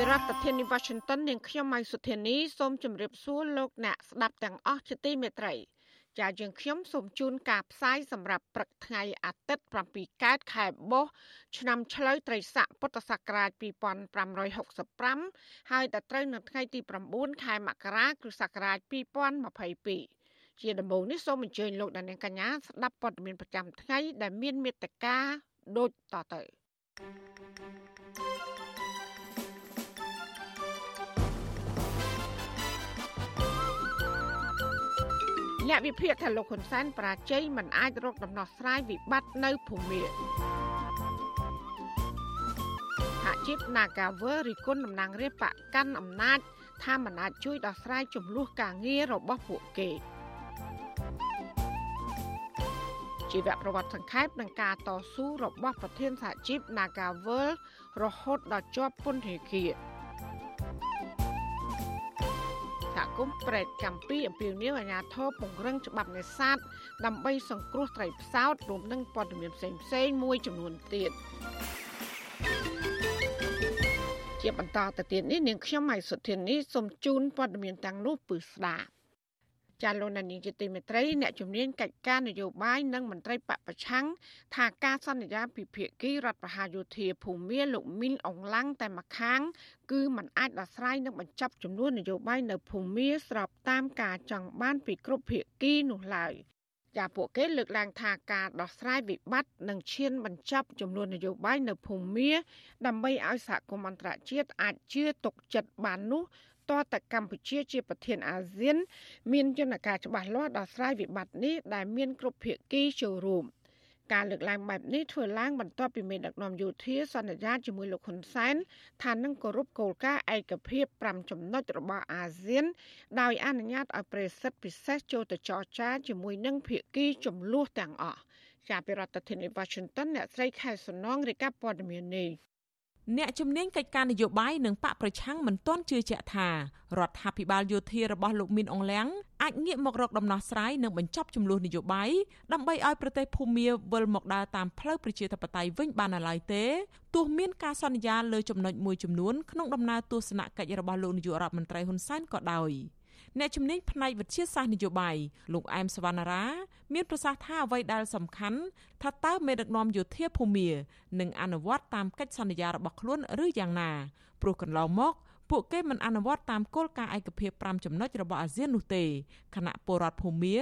ពីរដ្ឋធានី Washington នាងខ្ញុំម៉ៃសុធានីសូមជម្រាបសួរលោកអ្នកស្ដាប់ទាំងអស់ជាទីមេត្រីចាយើងខ្ញុំសូមជូនការផ្សាយសម្រាប់ព្រឹកថ្ងៃអាទិត្យ7កើតខែបុស្សឆ្នាំឆ្លូវត្រីស័កពុទ្ធសករាជ2565ហើយដល់ត្រូវនៅថ្ងៃទី9ខែមករាគ្រិស្តសករាជ2022ជាដំបូងនេះសូមអញ្ជើញលោកអ្នកនាងកញ្ញាស្ដាប់ព័ត៌មានប្រចាំថ្ងៃដែលមានមេត្តាដូចតទៅ អ្នកវិភាគថាលោកហ៊ុនសែនប្រាជ័យមិនអាចរកដំណោះស្រាយវិបត្តិនៅភូមាហាជីប Nagawer រិគុណតំណាងរាជបកកាន់អំណាចថាមិនអាចជួយដោះស្រាយចំនួនការងាររបស់ពួកគេជីវប្រវត្តិសង្ខេបនឹងការតស៊ូរបស់ប្រធានសហជីព Nagawer រហូតដល់ជាប់ពន្ធនាគារ គមន៍ប្រែកកម្ពីអំពីនីវអាញាធរពង្រឹងច្បាប់នេសាទដើម្បីសង្គ្រោះត្រីផ្សោតរួមនឹងព័ត៌មានផ្សេងផ្សេងមួយចំនួនទៀតជាបន្តទៅទៀតនេះនាងខ្ញុំម៉ៃសុធានីសូមជូនព័ត៌មានទាំងនោះពឺស្ដាប់ ចាលោកនានីជាទីមេត្រីអ្នកជំនាញកិច្ចការនយោបាយនិងមន្ត្រីបពប្រឆាំងថាការសន្យាពីភាគីរដ្ឋប្រហារយោធាភូមាលោកមីនអងឡាំងតែម្ខាង គឺมันអាចដោះស្រាយនិងបញ្ចប់ចំនួននយោបាយនៅភូមាស្របតាមការចង់បានពីគ្រប់ភាគីនោះឡើយចាពួកគេលើកឡើងថាការដោះស្រាយវិបត្តិនិងឈានបញ្ចប់ចំនួននយោបាយនៅភូមា ដើម្បីឲ្យសហគមន៍អន្តរជាតិអាចជឿទុកចិត្តបាននោះ តតកម្ពុជាជាប្រធានអាស៊ាន មានយន្តការច្បាស់លាស់ដោះស្រាយវិបត្តិនេះដែលមានគ្រប់ភាគីចូលរួមការលើកឡើងបែបនេះធ្វើឡើងបន្ទាប់ពីមេដឹកនាំយោធាសន្យាជាមួយលោកហ៊ុនសែនថានឹងគោរពគោលការណ៍ឯកភាព5ចំណុចរបស់អាស៊ាន ដោយអនុញ្ញាតឲ្យប្រេសិតពិសេសចូលទៅចរចាជាមួយនឹងភាគីចំនួនទាំងអស់ជាប្រធានាធិបតី Washington អ្នកស្រីខែសំណងរាយការណ៍ព័ត៌មាននេះ អ្នកជំនាញកិច្ចការនយោបាយនិងបកប្រឆាំងមិនទាន់ជឿជាក់ថារដ្ឋាភិបាលយោធារបស់លោកមីនអងលៀងអាចងាកមករកដំណោះស្រាយនិងបញ្ចប់ចំនួននយោបាយដើម្បីឲ្យប្រទេសភូមាវិលមកដើរតាមផ្លូវប្រជាធិបតេយ្យវិញបានឡើយទេទោះមានការសន្យាលើចំណុចមួយចំនួនក្នុងដំណើរទស្សនកិច្ចរបស់លោកនាយករដ្ឋមន្ត្រីហ៊ុនសែនក៏ដោយ។ អ្នកជំនាញផ្នែកវិទ្យាសាស្ត្រនយោបាយលោកអែមសវណ្ណារា មានប្រសាសន៍ថាអ្វីដែលសំខាន់ថាតើមេដឹកនាំយោធាភូមានឹងអនុវត្តតាមកិច្ចសន្យារបស់ខ្លួនឬយ៉ាងណាព្រោះកន្លងមកពួកគេមិនអនុវត្តតាមគោលការណ៍ឯកភាព5ចំណុចរបស់អាស៊ាននោះទេគណៈពលរដ្ឋភូមា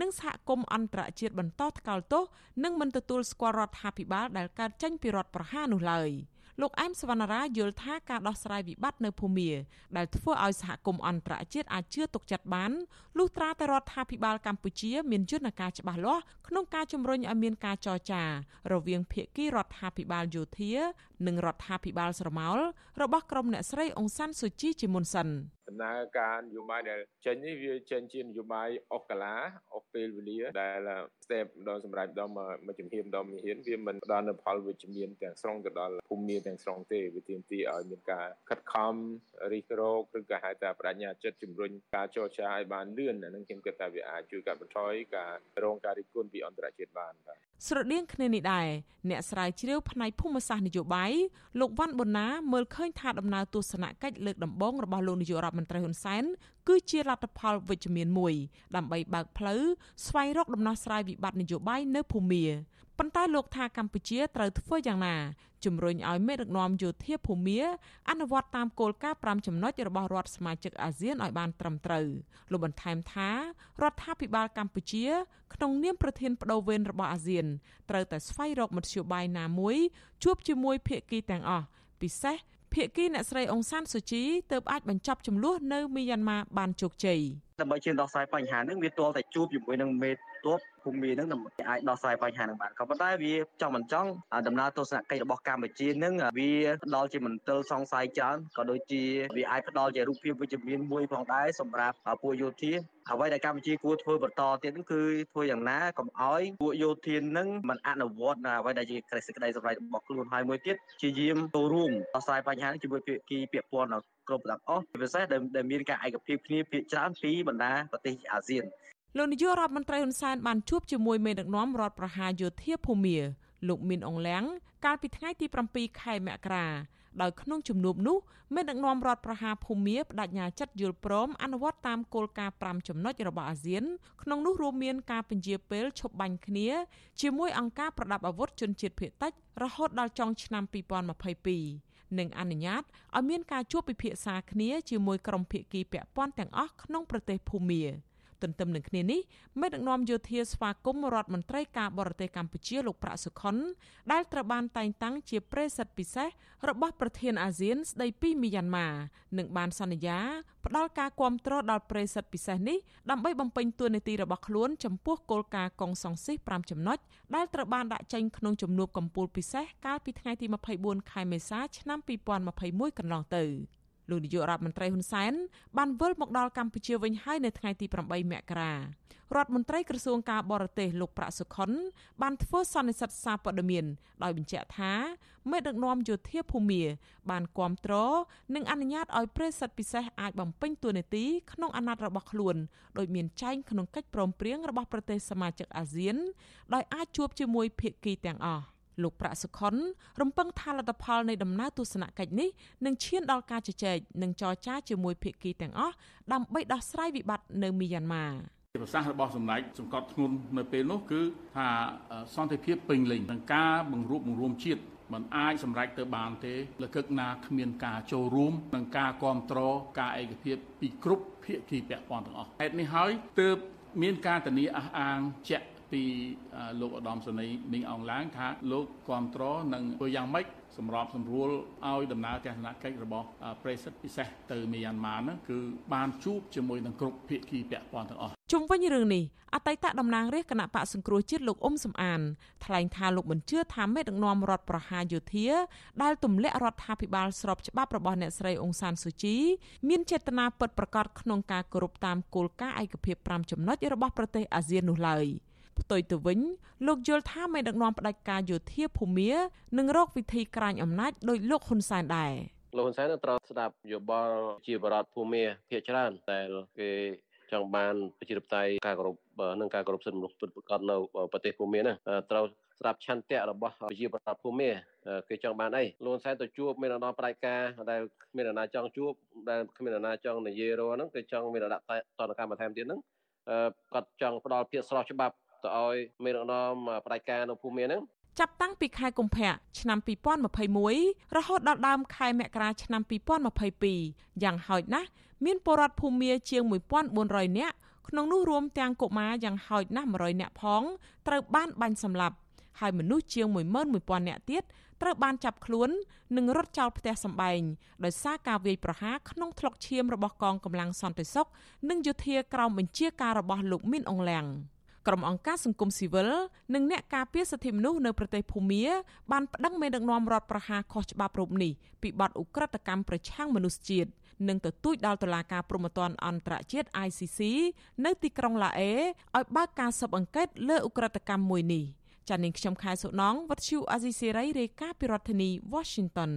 និងសហគមន៍អន្តរជាតិបន្តថ្កោលទោសនិងមិនទទួលស្គាល់រដ្ឋាភិបាលដែលកើតចេញពីរដ្ឋប្រហារនោះឡើយ។ លោកអែមសវណ្ណារាយល់ថាការដោះស្រាយវិបត្តិនៅភូមាដែលធ្វើឲ្យសហគមន៍អន្តរជាតិអាចជឿទុកចិត្តបានលុះត្រាតែរដ្ឋាភិបាលកម្ពុជាមានយន្តការច្បាស់លាស់ក្នុងការជំរុញឲ្យមានការចរចា រវាងភាគីរដ្ឋាភិបាលយោធា និងរដ្ឋាភិបាលស្រមោលរបស់ក្រុមអ្នកស្រីអង្សានសុជីជាមុនសិន ដំណើរការនយោបាយដែលចេញនេះវាចេញជានយោបាយអស់កាលាអស់ពេលវេលាដែលស្ទេបដល់សម្រាប់ដល់មួយជំហានដល់មួយជំហានវាមិនផ្ដល់នូវផលវិជ្ជមានទាំងស្រុងទៅដល់ភូមិទាំងស្រុងទេវាទាមទារឲ្យមានការខិតខំរិះរោគឬក៏ហៅថាបញ្ញាចិត្តជំរុញការចរចាឲ្យបានលឿនអានឹងខ្ញុំគិតថាវាអាចជួយកាត់បន្ថយការរងការរិះគន់ពីអន្តរជាតិបានបាទស្រដៀងគ្នានេះដែរអ្នកស្រាវជ្រាវផ្នែកភូមិសាស្ត្រនយោបាយលោកវ៉ាន់បូណាមើលឃើញថាដំណើរទស្សនកិច្ចលើកដំបូងរបស់លោកនាយករដ្ឋមន្ត្រីហ៊ុនសែនគឺជាលទ្ធផលវិជ្ជមានមួយ ដើម្បីបើកផ្លូវស្វែងរកដំណោះស្រាយវិបត្តិនយោបាយនៅភូមាប៉ុន្តែលោកថាកម្ពុជាត្រូវធ្វើយ៉ាងណាជំរុញឲ្យមេដឹកនាំយោធាភូមាអនុវត្តតាមគោលការណ៍5ចំណុចរបស់រដ្ឋសមាជិកអាស៊ានឲ្យបានត្រឹមត្រូវលោកបន្ថែមថារដ្ឋាភិបាលកម្ពុជា ក្នុងនាមប្រធានបដូវវេនរបស់អាស៊ានត្រូវតែស្វែងរកមធ្យោបាយណាមួយជួបជាមួយភាគីទាំងអស់ពិសេស ភាគីអ្នកស្រីអង្សានសុជីទើបអាចបញ្ចប់ចំនួននៅមីយ៉ាន់ម៉ាបានជោគជ័យដើម្បីជឿដោះស្រាយបញ្ហានេះវាទាល់តែជួបជាមួយនឹងមេទ័ព ភូមិហ្នឹងអាចដោះស្រាយបញ្ហានឹងបានក៏ប៉ុន្តែវាចង់មិនចង់ដំណើរទស្សនកិច្ចរបស់កម្ពុជាហ្នឹងវាផ្ដល់ជាមន្ទិលសង្ស័យច្រើនក៏ដូចជាវាអាចផ្ដល់ជារូបភាពវិជ្ជមានមួយផងដែរសម្រាប់ពួកយោធាអ្វីដែលកម្ពុជាគួរធ្វើបន្តទៀតគឺធ្វើយ៉ាងណាកុំឲ្យពួកយោធានឹងមិនអនុវត្តនៅអ្វីដែលជាក្រិសេចក្តីសម្រេចរបស់ខ្លួនហើយមួយទៀតជាយាមចូលរួមដោះស្រាយបញ្ហានេះជាមួយភាគីពាក់ព័ន្ធគ្រប់ទាំងអស់ពិសេសដែលមានការឯកភាពគ្នាភាគច្រើនពីបណ្ដាប្រទេសអាស៊ាន លោកនាយករដ្ឋមន្ត្រីហ៊ុនសែនបានជួបជាមួយមេដឹកនាំរដ្ឋប្រហារយោធាភូមាលោកមីនអងលៀងកាលពីថ្ងៃទី7ខែមករាដោយក្នុងជំនួបនោះមេដឹកនាំរដ្ឋប្រហារភូមាបដិញ្ញាចិត្តយល់ព្រមអនុវត្តតាមគោលការណ៍5ចំណុចរបស់អាស៊ានក្នុងនោះរួមមានការពន្យាពេលឈប់បាញ់គ្នាជាមួយអង្គការប្រដាប់អាវុធជនជាតិភៀតតិចរហូតដល់ចុងឆ្នាំ2022និងអនុញ្ញាតឲ្យមានការជួបពិភាក្សាគ្នាជាមួយក្រុមភាគីពាក់ព័ន្ធទាំងអស់ក្នុងប្រទេសភូមា ទន្ទឹមនឹងគ្នានេះមេដឹកនាំយោធាស្វាគមន៍រដ្ឋមន្ត្រីការបរទេសកម្ពុជាលោកប្រាក់សុខុនដែលត្រូវបានតែងតាំងជាប្រេសិតពិសេសរបស់ប្រធានអាស៊ានស្ដីពីមីយ៉ាន់ម៉ានិងបានសន្យាផ្ដល់ការគាំទ្រដល់ប្រេសិតពិសេសនេះដើម្បីបំពេញតួនាទីរបស់ខ្លួនចំពោះគោលការណ៍កុងសង្ស៊ីស5ចំណុចដែលត្រូវបានដាក់ចេញក្នុងជំនួបកម្ពុជាពិសេសកាលពីថ្ងៃទី24ខែមេសាឆ្នាំ2021កន្លងទៅ។ លោកនាយករដ្ឋមន្ត្រីហ៊ុនសែនបានវិលមកដល់កម្ពុជាវិញហើយនៅថ្ងៃទី8មករារដ្ឋមន្ត្រីក្រសួងការបរទេសលោកប្រាក់សុខុនបានធ្វើសន្និសីទសារព័ត៌មានដោយបញ្ជាក់ថាមេដឹកនាំយោធាភូមាបានគ្រប់គ្រងនិងអនុញ្ញាតឲ្យប្រេសិតពិសេសអាចបំពេញតួនាទីក្នុងអាណត្តិរបស់ខ្លួនដោយមានចែងក្នុងកិច្ចព្រមព្រៀងរបស់ប្រទេសសមាជិកអាស៊ានដោយអាចជួបជាមួយភាគីទាំងអស់ លោកប្រាក់សុខុនរំពឹងថាលទ្ធផលនៃដំណើរទស្សនកិច្ចនេះនឹងឈានដល់ការជជែកនិងចរចាជាមួយភាគីទាំងអស់ដើម្បីដោះស្រាយវិបត្តិនៅមីយ៉ាន់ម៉ាប្រសាសន៍របស់សម្ដេចសង្កត់ធ្ងន់នៅពេលនោះគឺថាសន្តិភាពពេញលេញនិងការបង្រួបបង្រួមជាតិมันអាចសម្រេចទៅបានទេលកឹកណាគ្មានការចូលរួមនិងការគ្រប់គ្រងការឯកភាពពីគ្រប់ភាគីពាក់ព័ន្ធទាំងអស់ហេតុនេះហើយទើបមានការធានាអះអាងជាក់ ពីលោកឧត្តមសេនីយ៍មីងអងឡាងថាលោកគ្រប់គ្រងនឹងធ្វើយ៉ាងម៉េចសម្របសម្រួលឲ្យដំណើរទស្សនកិច្ចរបស់ប្រេសិតពិសេសទៅមីយ៉ាន់ម៉ាហ្នឹងគឺបានជួបជាមួយនឹងគ្រប់ភាគីពាក់ព័ន្ធទាំងអស់ជុំវិញរឿងនេះអតីតតំណាងរាជគណៈបកសង្គ្រោះជាតិលោកអ៊ុំសំអានថ្លែងថាលោកមិនជឿថាមេដឹកនាំរដ្ឋប្រហារយោធាដែលទម្លាក់រដ្ឋាភិបាលស្របច្បាប់របស់អ្នកស្រីអ៊ុងសានស៊ូជីមានចេតនាពិតប្រាកដក្នុងការគោរពតាមគោលការណ៍ឯកភាព5ចំណុចរបស់ប្រទេសអាស៊ាននោះឡើយ។ ផ្ទុយទៅវិញលោកយល់ថាមេដឹកនាំផ្ដាច់ការយោធាភូមានឹងរកវិធីក្រាញអំណាចដោយលោកហ៊ុនសែនដែរលោកហ៊ុនសែនត្រូវស្ដាប់យោបល់ជាបរដ្ឋភូមាភាគច្រើនតែគេចង់បានប្រជាធិបតេយ្យការគោរពនិងការគោរពសិទ្ធិមនុស្សពិតប្រាកដនៅប្រទេសភូមាណាត្រូវស្ដាប់ឆន្ទៈរបស់ប្រជាប្រដ្ឋភូមាគេចង់បានអីលោកសែនទៅជួបមានដំណផ្ដាច់ការដែលគ្មានអ្នកណាចង់ជួបដែលគ្មានអ្នកណាចង់និយាយរហ្នឹងគេចង់មានដាក់តនកម្មបន្ថែមទៀតហ្នឹងគាត់ចង់ផ្ដល់ភាពស្រស់ច្បាប់ ទៅឲ្យមេដឹកនាំផ្ដាច់ការនៅភូមិហ្នឹងចាប់តាំងពីខែកុម្ភៈឆ្នាំ2021រហូតដល់ដើមខែមករាឆ្នាំ2022យ៉ាងហោចណាស់មានពលរដ្ឋភូមិជាង1400នាក់ក្នុងនោះរួមទាំងកុមារយ៉ាងហោចណាស់100នាក់ផងត្រូវបានបាញ់សម្លាប់ហើយមនុស្សជាង11000នាក់ទៀតត្រូវបានចាប់ខ្លួននិងរត់ចោលផ្ទះសម្បែងដោយសារការវាយប្រហារក្នុងថ្លុកឈាមរបស់កងកម្លាំងសន្តិសុខនិងយោធាក្រោមបញ្ជាការរបស់លោកមីនអងលៀង ក្រុមអង្គការសង្គមស៊ីវិលនិងអ្នកការពារសិទ្ធិមនុស្សនៅប្រទេសភូមាបានប្តឹងមេដឹកនាំរដ្ឋប្រហារខុសច្បាប់រូបនេះពីបទឧក្រិដ្ឋកម្មប្រឆាំងមនុស្សជាតិនិងទទូចដល់តុលាការព្រហ្មទណ្ឌអន្តរជាតិ ICC នៅទីក្រុងឡាអេឲ្យបើកការស៊ើបអង្កេតលើឧក្រិដ្ឋកម្មមួយនេះចានាងខ្ញុំខែសុណងវັດឈូអាស៊ីសេរីរាយការណ៍ពីរដ្ឋធានី Washington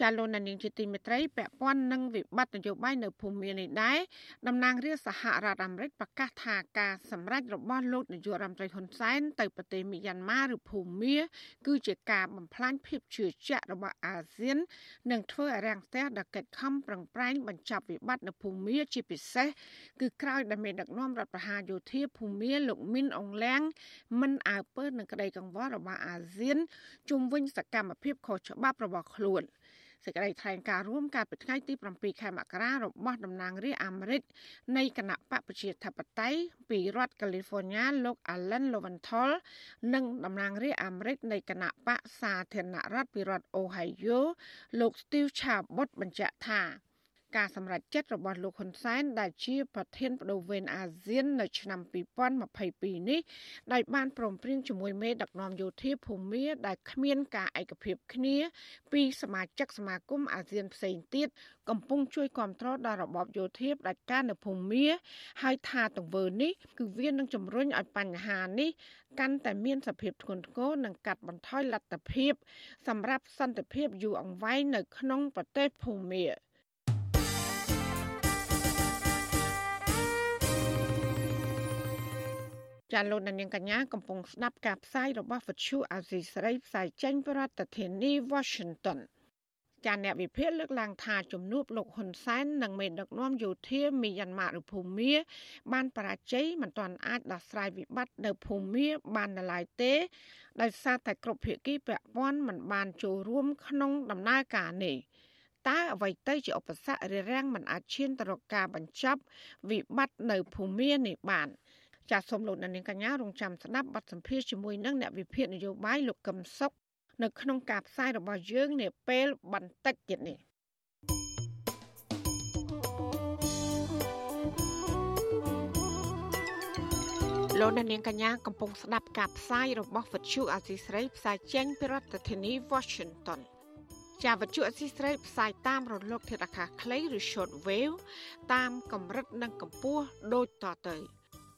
ចាលោកនាងជាទីមេត្រីពាក់ព័ន្ធនឹងវិបត្តិនយោបាយនៅភូមិមាននេះដែរតំណាងរាជសហរដ្ឋអាមេរិកប្រកាសថាការសម្រេចរបស់លោកនាយករដ្ឋមន្ត្រីហ៊ុនសែនទៅប្រទេសមីយ៉ាន់ម៉ាឬភូមាគឺជាការបំផ្លាញភាពជឿជាក់របស់អាស៊ាន និងធ្វើឲ្យរាំងស្ទះដល់កិច្ចខំប្រឹងប្រែងបញ្ចប់វិបត្តិនៅភូមាជាពិសេសគឺក្រោយដែលមានដឹកនាំរដ្ឋប្រហារយោធាភូមាលោកមីនអងលៀងមិនអើពើនឹងក្តីកង្វល់របស់អាស៊ានជុំវិញសកម្មភាពខុសច្បាប់របស់ខ្លួន។ សេចក្តីថ្លែងការណ៍រួមកាលពីថ្ងៃទី7ខែមករារបស់តំណាងរាស្ត្រអាមេរិកនៃគណៈបកប្រជាធិបតេយ្យពីរដ្ឋ California លោក Alan Lowenthal និងតំណាងរាស្ត្រអាមេរិកនៃគណៈបកសាធារណរដ្ឋពីរដ្ឋ Ohio លោក Steve Chabot បញ្ជាក់ថា ការសម្រេចចិត្តរបស់លោកហ៊ុនសែនដែលជាប្រធានបដូវវេនអាស៊ាននៅឆ្នាំ2022នេះដោយបានព្រមព្រៀងជាមួយមេដឹកនាំយោធាភូមាដែលគ្មានការឯកភាពគ្នា ពីសមាជិកសមាគមអាស៊ានផ្សេងទៀតកំពុងជួយគ្រប់គ្រងដល់របបយោធាផ្ដាច់ការនៅភូមាហើយថាទង្វើនេះគឺវានឹងជំរុញឲ្យបញ្ហានេះកាន់តែមានសភាពធ្ងន់ធ្ងរនិងកាត់បន្ថយលទ្ធភាព សម្រាប់សន្តិភាពយូរអង្វែងនៅក្នុងប្រទេសភូមា ចាលោកនាងកញ្ញាកំពុងស្ដាប់ការផ្សាយរបស់វិទ្យុអាស៊ីសេរីផ្សាយចេញពីរដ្ឋធានី Washington ចាអ្នកវិភាគលើកឡើងថាជំនួបលោកហ៊ុនសែននិងមេដឹកនាំយោធាមីយ៉ាន់ម៉ាឬភូមា បានបរាជ័យមិនទាន់អាចដោះស្រាយវិបត្តិនៅភូមាបាននៅឡើយទេ ដោយសារតែគ្រប់ភាគីពាក់ព័ន្ធមិនបានចូលរួមក្នុងដំណើរការនេះតើអ្វីទៅជាឧបសគ្គរារាំងមិនអាចឈានទៅរកការបញ្ចប់វិបត្តិនៅភូមានេះបាន ចាសសូមលោកអ្នកនាងកញ្ញារងចាំស្ដាប់បទសម្ភាសជាមួយនឹងអ្នកវិភាគនយោបាយលោកកឹមសុខនៅក្នុងការផ្សាយរបស់យើងនាពេលបន្តិចទៀតនេះលោកនាងកញ្ញាកំពុងស្ដាប់ការផ្សាយរបស់វិទ្យុអាស៊ីស្រីផ្សាយចេញពីរដ្ឋធានី Washington ជាវិទ្យុអសីស្រីផ្សាយតាមរលកធាតុអាកាសខ្លីឬ short wave តាមកម្រិតនិងកម្ពស់ដូចតទៅ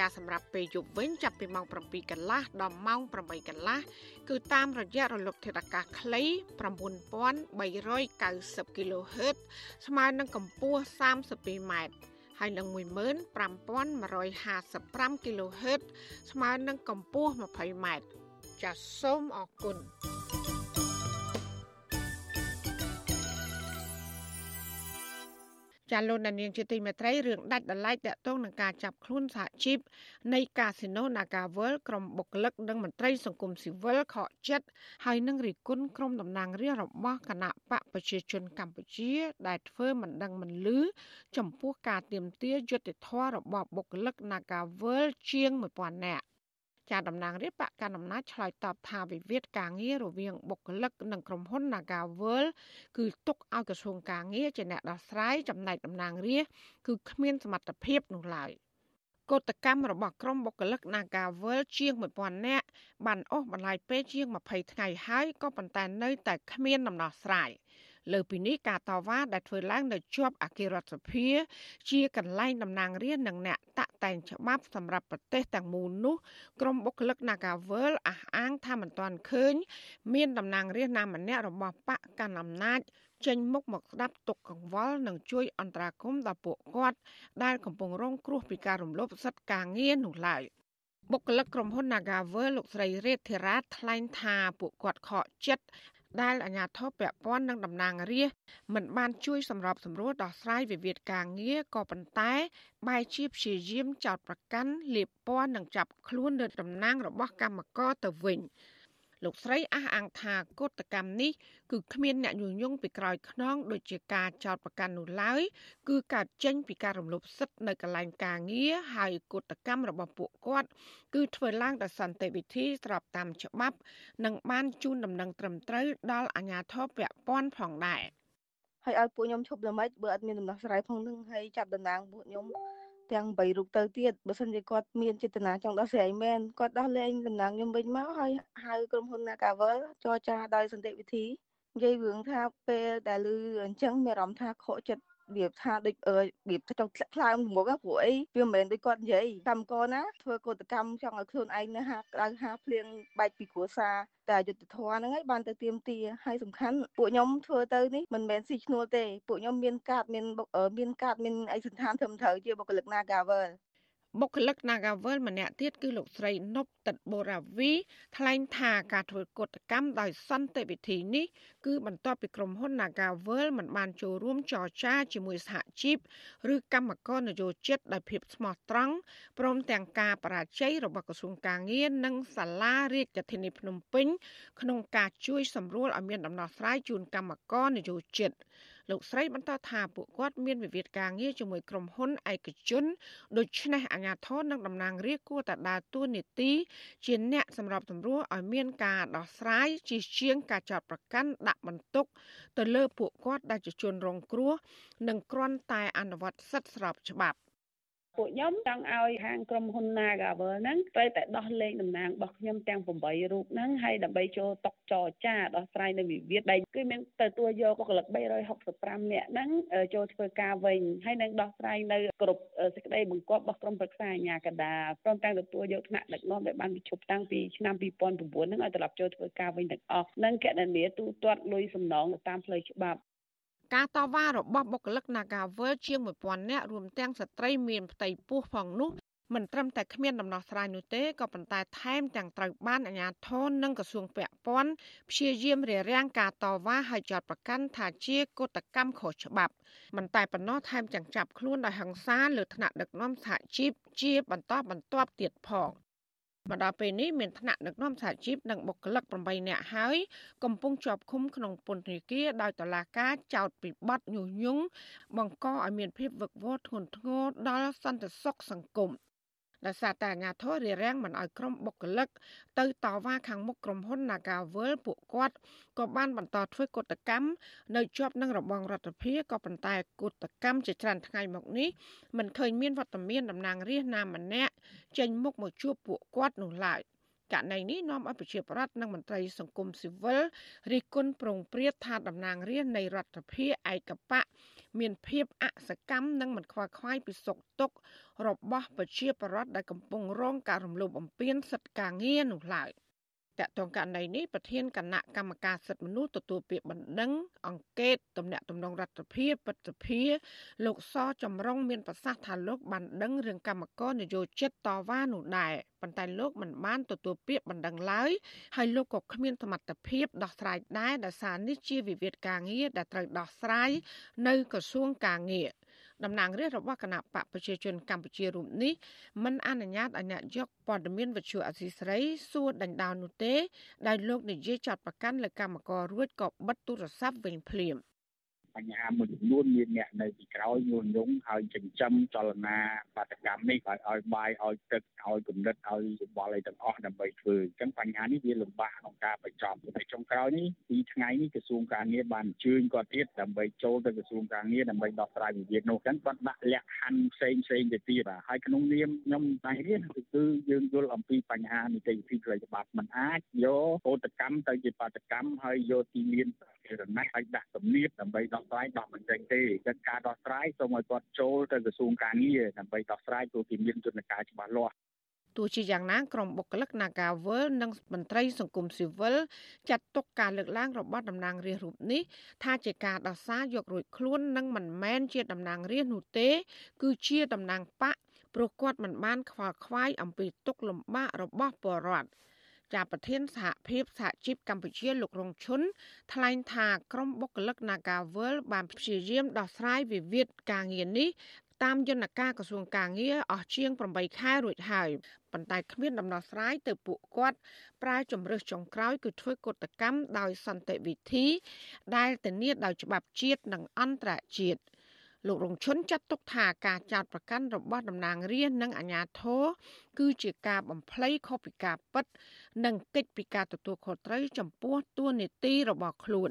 ម៉ែត្រចាសម្រាប់ពេលយប់វិញចាប់ពីម៉ោង7កន្លះដល់ម៉ោង8កន្លះគឺតាមរយៈរលកធាតុអាកាសខ្លី9390 kHz ស្មើនឹងកម្ពស់32ម៉ែត្រហើយនឹង15155 kHz ស្មើនឹងកម្ពស់20ម៉ែត្រចាសសូមអរគុណ ចាលោកនាងជាទីមេត្រីរឿងដាច់ដライតាក់ទងនឹងការចាប់ខ្លួនសហជីពនៃកាស៊ីណូ Naga World ក្រុមបុគ្គលិកនិងមន្ត្រីសង្គមស៊ីវិលខកចិត្តហើយនឹងរិះគន់ក្រុមតំណាងរាស្ត្ររបស់គណៈបកប្រជាជនកម្ពុជា ដែលធ្វើមិនដឹងមិនលឺចំពោះការទៀមទាយុត្តិធម៌របស់បុគ្គលិក Naga World ជាង1000នាក់ ចាតំណាងរាជបកកណ្ដាលអំណាចឆ្លើយតបថាវិវាទការងាររវាងបុគ្គលិកនិងក្រុមហ៊ុន Nagawal គឺទុកឲ្យក្រសួងការងារជាអ្នកដោះស្រាយចំណែកតំណាងរាជគឺគ្មានសមត្ថភាពនោះឡើយកោតកម្មរបស់ក្រុមបុគ្គលិក Nagawal ជាង1000នាក់បានអស់បន្លាយពេលជាង20ថ្ងៃហើយក៏ប៉ុន្តែនៅតែគ្មានដំណោះស្រាយ។ លើពីនេះការតវ៉ាដែលធ្វើឡើងនៅជាប់អគាររដ្ឋសភា ជាកន្លែងតំណាងរាស្ត្រនិងអ្នកតាក់តែងច្បាប់សម្រាប់ប្រទេសទាំងមូលនោះក្រុមបុគ្គលិក Nagavel អះអាងថាមិនទាន់ឃើញ មានតំណាងរាស្ត្រណាម្នាក់របស់បកកណ្ដាលអំណាចចេញមុខមកស្ដាប់ទុកកង្វល់និងជួយអន្តរាគមន៍ដល់ពួកគាត់ដែលកំពុងរងគ្រោះពីការរំលោភសិទ្ធិការងារនោះឡើយបុគ្គលិកក្រុមហ៊ុន Nagavel លោកស្រីរេតធីរ៉ាថ្លែងថាពួកគាត់ខកចិត្ត ដែលអាជ្ញាធរពាក់ព័ន្ធនឹងតំណាងរាស្ត្រមិនបានជួយសម្របសម្រួលដោះស្រាយវិវាទការងារក៏ប៉ុន្តែបែរជាព្យាយាមចោទប្រកាន់លាបពណ៌និងចាប់ខ្លួនលើតំណាងរបស់កម្មករទៅវិញ។ លោកស្រីអះអាងថាកុតកម្មនេះគឺគ្មានអ្នកញុយញងពីក្រោយខ្នងដូចជាការចោតប្រកាន់នោះឡើយគឺកើតចេញពីការរំលោភសិទ្ធិនៅកន្លែងការងារហើយកុតកម្មរបស់ពួកគាត់ គឺធ្វើឡើងដោយសន្តិវិធីស្របតាមច្បាប់ និងបានជូនដំណឹងត្រឹមត្រូវដល់អាជ្ញាធរពាក់ព័ន្ធផងដែរហើយឲ្យពួកខ្ញុំឈប់ល្មិចបើអត់មានដំណោះស្រាយផងនឹងហើយចាប់តំណាងពួកខ្ញុំ ទាំង3រូបទៅទៀតបើសិនជាគាត់មានចេតនាចង់ដោះស្រាយមែនគាត់ដោះលែងតំណែងខ្ញុំវិញមកហើយហៅក្រុមហ៊ុន Nagavel ចរចាដោយសន្តិវិធីនិយាយរឿងថាពេលដែលឮអញ្ចឹងមានអារម្មណ៍ថាខកចិត្ត វាថាដូចរបៀបចង់ធ្លាក់ថ្លើមមកព្រោះអីវាមិនមែនដូចគាត់និយាយកម្មករណាធ្វើកោតកម្មចង់ឲ្យខ្លួនឯងនៅហាក្តៅហាភ្លៀងបែកពីគ្រួសារតែយុទ្ធធរហ្នឹងហើយបានទៅទៀមទាហើយសំខាន់ពួកខ្ញុំធ្វើទៅនេះមិនមែនស៊ីឈ្នួលទេពួកខ្ញុំមានកាតមានមានកាតមានឯកសន្តានត្រឹមត្រូវជាបុគ្គលិក Nagavel បុគ្គលិក Nagavel ម្នាក់ទៀតគឺលោកស្រីនប់តិតបូរ៉ាវីថ្លែងថាការធ្វើកតកម្មដោយសន្តិវិធីនេះគឺបន្ទាប់ពីក្រុមហ៊ុន Nagavel មិនបានចូលរួមចរចាជាមួយសហជីពឬកម្មករនយោជិតដោយភាពស្មោះត្រង់ព្រមទាំងការបរាជ័យរបស់ក្រសួងកាងារនិងសាលារាជធានីភ្នំពេញក្នុងការជួយសម្រួលឲ្យមានដំណោះស្រាយជូនកម្មករនយោជិតលោកស្រីបន្តថាពួកគាត់មានវិវាទការងារជាមួយក្រុមហ៊ុនឯកជនដូច្នេះអាជ្ញាធរនិងតំណាងរាស្ត្រគួរតែដើរតួនាទី ជាអ្នកសម្របសម្រួលឲ្យមានការដោះស្រាយជាជាងការចោទប្រកាន់ដាក់បន្ទុក ទៅលើពួកគាត់ដែលជាជនរងគ្រោះនិងគ្រាន់តែអនុវត្តសិទ្ធិស្របច្បាប់ ពួកខ្ញុំចង់ឲ្យហាងក្រុមហ៊ុន Nagavel ហ្នឹងត្រូវតែដោះលែងតំណាងរបស់ខ្ញុំទាំង8រូបហ្នឹងហើយដើម្បីចូលតុចរចាដោះស្រាយនៅវិវាទដែលគឺមានទៅទួយកបុគ្គលិក365នាក់ហ្នឹងចូលធ្វើការវិញហើយនឹងដោះស្រាយនៅគ្រប់សេចក្តីបង្គាប់របស់ក្រុមប្រឹក្សាអាជ្ញាកណ្ដាលព្រមទាំងទទួលយកថ្នាក់ដឹកនាំដែលបានវិជុបតាំងពីឆ្នាំ2009ហ្នឹងឲ្យត្រឡប់ចូលធ្វើការវិញទាំងអស់និងកណនីទូទាត់លុយសំណងទៅតាមផ្លូវច្បាប់ ការតវ៉ារបស់បុគ្គលិក Nagavel ជាង1000នាក់រួមទាំងស្ត្រីមានផ្ទៃពោះផងនោះមិនត្រឹមតែគ្មានដំណោះស្រាយនោះទេក៏ប៉ុន្តែថែមទាំងត្រូវបានអាជ្ញាធរនិងក្រសួងពាក់ព័ន្ធព្យាយាមរារាំងការតវ៉ាឲ្យចោទប្រកាន់ថាជាកុតកម្មខុសច្បាប់មិនតែប៉ុណ្ណោះថែមទាំងចាប់ខ្លួនដោយហិង្សាលើថ្នាក់ដឹកនាំសហជីពជាបន្តបន្ទាប់ទៀតផង មកដល់ពេលនេះមានថ្នាក់ដឹកនាំសហជីពនិងបុគ្គលិក8នាក់ហើយកំពុងជាប់ឃុំក្នុងពន្ធនាគារដោយតុលាការចោទពីបទញុះញង់បង្កឲ្យមានភាពវឹកវរធ្ងន់ធ្ងរដល់សន្តិសុខសង្គម ដោយសារតែអាជ្ញាធររារាំងមិនឲ្យក្រុមបុគ្គលិកទៅតវ៉ាខាងមុខក្រុមហ៊ុន Nagavel ពួកគាត់ក៏បានបន្តធ្វើកតកម្មនៅជាប់នឹងរបងរដ្ឋាភិបាលក៏ប៉ុន្តែកតកម្មជាច្រើនថ្ងៃមកនេះមិនឃើញមានវត្តមានតំណាងរាស្ត្រណាម្នាក់ចេញមុខមកជួបពួកគាត់នោះឡើយ ករណីនេះនាំឲ្យប្រជាប្រដ្ឋនិងមន្ត្រីសង្គមស៊ីវិលរិះគន់ប្រងព្រាតថាតំណាងរាស្ត្រនៃរដ្ឋាភិបាលឯកបៈមានភាពអសកម្មនិងមិនខ្វល់ខ្វាយពីសុខទុក្ខរបស់ប្រជាពលរដ្ឋដែលកំពុងរងការរំលោភបំពានសិទ្ធិការងារនោះឡើយ តកតងករណីនេះប្រធានគណៈកម្មការសិទ្ធិមនុស្សទទួលពាក្យបណ្ដឹងអង្កេតតំណាក់តំណងរដ្ឋាភិបាលពិតសភាលោកសចម្រុងមានប្រសាសន៍ថាលោកបានដឹងរឿងកម្មករនយោជិតតវ៉ានោះដែរប៉ុន្តែលោកមិនបានទទួលពាក្យបណ្ដឹងឡើយហើយលោកក៏គ្មានសមត្ថភាពដោះស្រាយដែរដោយសារនេះជាវិវាទការងារដែលត្រូវដោះស្រាយនៅក្រសួងការងារ តំណាងរាស្ត្ររបស់គណៈបកប្រជាជនកម្ពុជារូបនេះមិនអនុញ្ញាតឲ្យអ្នកយកព័ត៌មានវិទ្យុអសីស្រីសួរដេញដោលនោះទេដែលលោកនិយាយចាត់ប្រកាន់លើកម្មកររួចក៏បិទទូរស័ព្ទវិញភ្លាម។ បញ្ហាមួយចំនួនមានអ្នកនៅពីក្រោយញុះញង់ហើយចិញ្ចឹមចលនាបាតកម្មនេះឲ្យឲ្យបាយឲ្យទឹកឲ្យគំនិតឲ្យយោបល់អីទាំងអស់ដើម្បីធ្វើអញ្ចឹងបញ្ហានេះវាលំបាកក្នុងការបញ្ចប់ហើយចុងក្រោយនេះពីថ្ងៃនេះក្រសួងការងារបានអញ្ជើញគាត់ទៀតដើម្បីចូលទៅក្រសួងការងារដើម្បីដោះស្រាយវិវាទនោះអញ្ចឹងគាត់ដាក់លក្ខខណ្ឌផ្សេងផ្សេងទៅទៀតហើយក្នុងនាមខ្ញុំតែនេះគឺយើងយល់អំពីបញ្ហានីតិវិធីផ្លូវច្បាប់มันអាចយកកោតកម្មទៅជាបាតកម្មហើយយកទីមានរណះឲ្យដាក់ទំនៀបដើម្បីដោះស្រាយដោះមិនចេញទេតែការដោះស្រាយសូមឲ្យគាត់ចូលទៅក្រសួងការងារដើម្បីដោះស្រាយព្រោះគេមានយន្តការច្បាស់លាស់ទោះជាយ៉ាងណាក្រុមបុគ្គលិក Nagavel និងមន្ត្រីសង្គមស៊ីវិលចាត់ទុកការលើកឡើងរបស់តំណាងរាស្ត្ររូបនេះថាជាការដោះសារយករួចខ្លួននិងមិនមែនជាតំណាងរាស្ត្រនោះទេ គឺជាតំណាងបកព្រោះគាត់មិនបានខ្វល់ខ្វាយអំពីទុកលំបាករបស់ពលរដ្ឋ ចាប្រធានសហភាពសហជីពកម្ពុជាលោករងឈុនថ្លែងថាក្រុមបុគ្គលិក Nagavel បានព្យាយាមដោះស្រាយវិវាទការងារនេះតាមយន្តការក្រសួងការងារអស់ជាង8ខែរួចហើយប៉ុន្តែគ្មានដំណោះស្រាយទៅពួកគាត់ប្រើជំរើសចុងក្រោយគឺធ្វើកតកម្មដោយសន្តិវិធី ដែលធានាដោយច្បាប់ជាតិនិងអន្តរជាតិ លោករងឈុនចាត់ទុកថាការចោទប្រកាន់របស់តំណាងរាស្ត្រនិងអាជ្ញាធរគឺជាការបំភ្លៃខុសពីការពិត និងកិច្ចពីការទទួលខុសត្រូវចំពោះទួនាទីរបស់ខ្លួន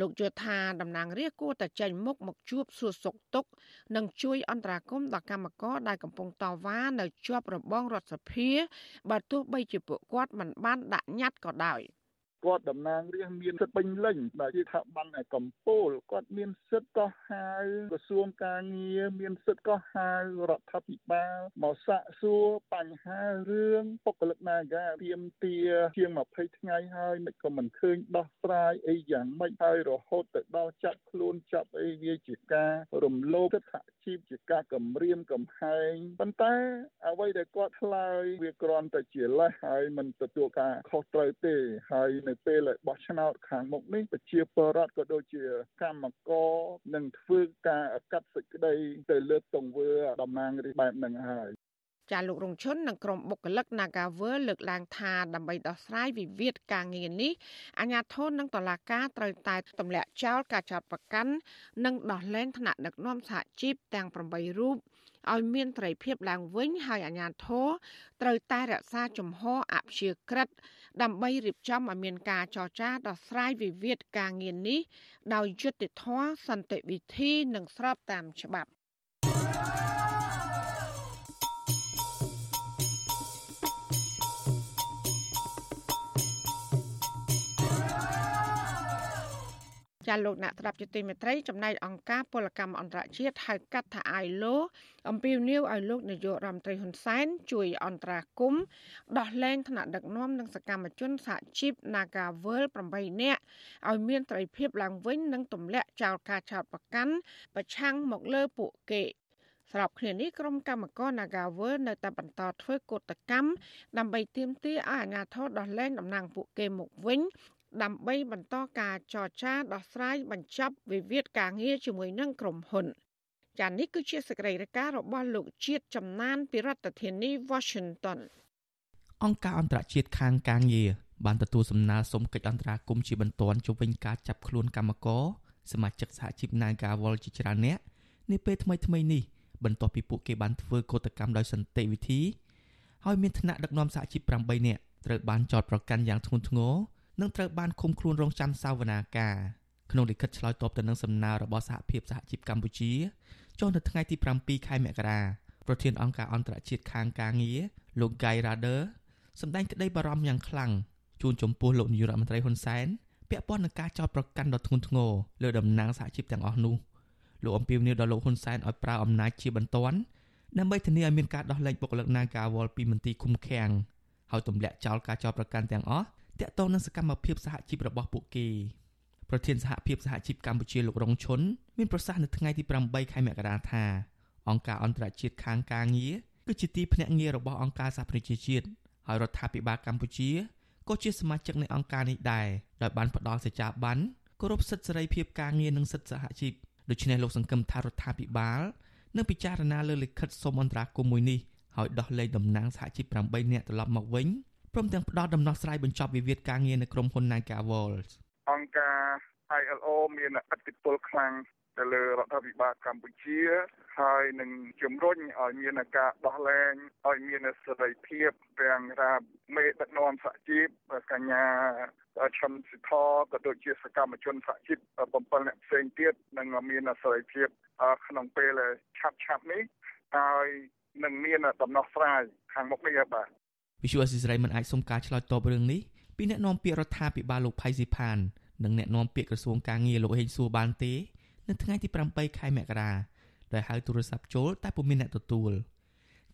លោកយល់ថាតំណាងរាស្ត្រគួរតែចេញមុខមកជួបសួរសុខទុក្ខនិងជួយអន្តរាគមន៍ដល់កម្មករដែលកំពុងតវ៉ានៅជាប់របងរដ្ឋសភាបើទោះបីជាពួកគាត់មិនបានដាក់ញត្តិក៏ដោយ។ គាត់តំណាងរាស្ត្រមានសិទ្ធិពេញលេញដែលជាថាបានឯកម្ពុជាគាត់មានសិទ្ធិក៏ហៅក្រសួងការងារមានសិទ្ធិក៏ហៅរដ្ឋាភិបាលមកសាកសួរបញ្ហារឿងបុគ្គលិកនាការទៀមទាជាង20ថ្ងៃហើយមិនក៏មិនឃើញដោះស្រាយអីយ៉ាងម៉េចហើយរហូតទៅដល់ចាប់ខ្លួនចាប់អីវាជាការរំលោភសិទ្ធិជីពជាការគំរាមកំហែងប៉ុន្តែ អ្វីដែលគាត់ឆ្លើយវាគ្រាន់តែជាលេសហើយមិនទទួលការខុសត្រូវទេហើយនៅពេលដែលបោះឆ្នោតខាងមុខនេះប្រជាពលរដ្ឋក៏ដូចជាកម្មករនឹងធ្វើការកាត់សេចក្តីទៅលើទង្វើតំណាងរាស្ត្របែបហ្នឹងហើយចាលោករងឈុននិងក្រុមបុគ្គលិក Nagavel លើកឡើងថាដើម្បីដោះស្រាយវិវាទការងារនេះអាជ្ញាធរនិងតុលាការត្រូវតែទម្លាក់ចោលការចោទប្រកាន់និងដោះលែងថ្នាក់ដឹកនាំសហជីពទាំង8រូបឲ្យមានត្រីភាពឡើងវិញហើយអាជ្ញាធរត្រូវតែរក្សាជំហរអព្យាក្រឹត ដើម្បីរៀបចំឲ្យមានការចរចាដោះស្រាយវិវាទការងារនេះដោយយុត្តិធម៌សន្តិវិធីនិងស្របតាមច្បាប់ ចាលោកអ្នកត្រាប់ជាទីមេត្រីចំណែកអង្គការពលកម្មអន្តរជាតិហៅកាត់ថា ILO អំពាវនាវឲ្យលោកនាយករដ្ឋមន្ត្រីហ៊ុនសែនជួយអន្តរាគមដោះលែងថ្នាក់ដឹកនាំនិងសកម្មជនសហជីព Nagavel 8នាក់ឲ្យមានត្រីភាពឡើងវិញនិងទម្លាក់ចោលការចោទប្រកាន់ប្រឆាំងមកលើពួកគេស្របគ្នានេះក្រុមកម្មករ Nagavel នៅតែបន្តធ្វើកោតកម្មដើម្បីទាមទារឲ្យអាជ្ញាធរដោះលែងតំណាងពួកគេមកវិញ ដើម្បីបន្តការចរចាដោះស្រាយបញ្ចប់វិវាទការងារជាមួយនឹងក្រុមហ៊ុនចា៎នេះគឺជាសេចក្តីរាយការណ៍របស់លោកជាតិចំណានពីរដ្ឋធានី Washington អង្គការអន្តរជាតិខាងការងារបានទទួលសំណើសុំកិច្ចអន្តរាគមន៍ជាបន្ទាន់ជុំវិញការចាប់ខ្លួនកម្មករសមាជិកសហជីព Nagawal ជាច្រើនអ្នកនាពេលថ្មីៗនេះបន្ទាប់ពីពួកគេបានធ្វើកោតកម្មដោយសន្តិវិធីហើយមានថ្នាក់ដឹកនាំសហជីព8នាក់ត្រូវបានចោទប្រកាន់យ៉ាងធ្ងន់ធ្ងរ និងត្រូវបានឃុំខ្លួនរងចាំសាវនាការក្នុងលិខិតឆ្លើយតបទៅនឹងសំណើរបស់សហភាពសហជីពកម្ពុជាចុះនៅថ្ងៃទី7ខែមករាប្រធានអង្គការអន្តរជាតិខាងការងារលោក Guy Rader សម្ដែងក្តីបារម្ភយ៉ាងខ្លាំងជូនចំពោះលោកនាយករដ្ឋមន្ត្រីហ៊ុនសែនពាក់ព័ន្ធនឹងការចោទប្រកាន់ដ៏ធ្ងន់ធ្ងរលើតំណាងសហជីពទាំងអស់នោះលោកអំពាវនាវដល់លោកហ៊ុនសែនឲ្យប្រើអំណាចជាបន្ទាន់ដើម្បីធានាឲ្យមានការដោះលែងបុគ្គលិក Nagawal ពីមន្ទីរឃុំឃាំងហើយទម្លាក់ចោលការចោទប្រកាន់ទាំងអស់ តាក់ទងនឹងសកម្មភាពសហជីពរបស់ពួកគេប្រធានសហភាពសហជីពកម្ពុជាលោករងឈុនមានប្រសាសន៍នៅថ្ងៃទី8ខែមករាថាអង្គការអន្តរជាតិខាងការងារគឺជាទីភ្នាក់ងាររបស់អង្គការសហប្រជាជាតិហើយរដ្ឋាភិបាលកម្ពុជាក៏ជាសមាជិកនៃអង្គការនេះដែរដោយបានផ្ដល់សេចក្ដីបានគោរពសិទ្ធិសេរីភាពការងារនិងសិទ្ធិសហជីពដូច្នេះលោកសង្កឹមថារដ្ឋាភិបាលនឹងពិចារណាលើលិខិតសុំអន្តរាគមន៍មួយនេះហើយដោះលែងតំណាងសហជីព8នាក់ត្រឡប់មកវិញ ព្រមទាំងផ្ដល់ដំណោះស្រាយបញ្ចប់វិវាទការងារនៅក្រុមហ៊ុន Naga World អង្គការ ILO មានឥទ្ធិពលខ្លាំងទៅលើរដ្ឋាភិបាលកម្ពុជាហើយនឹងជំរុញឲ្យមានការដោះលែងឲ្យមានសេរីភាពទាំងថាមេដឹកនាំសហជីពកញ្ញាឈឹមសិទ្ធក៏ដូចជាសកម្មជនសហជីព7អ្នកផ្សេងទៀតនឹងមានសេរីភាពក្នុងពេលឆាប់ឆាប់នេះហើយនឹងមានដំណោះស្រាយខាងមុខនេះបាទ វិសុអសិសរីមិនអាចសុំការឆ្លើយតបរឿងនេះពីអ្នកនាំពាក្យរដ្ឋាភិបាលលោកផៃស៊ីផាននិងអ្នកនាំពាក្យក្រសួងការងារលោកហេងសួរបានទេនៅថ្ងៃទី7ខែមករាដោយហៅទូរស័ព្ទចូលតែពុំមានអ្នកទទួល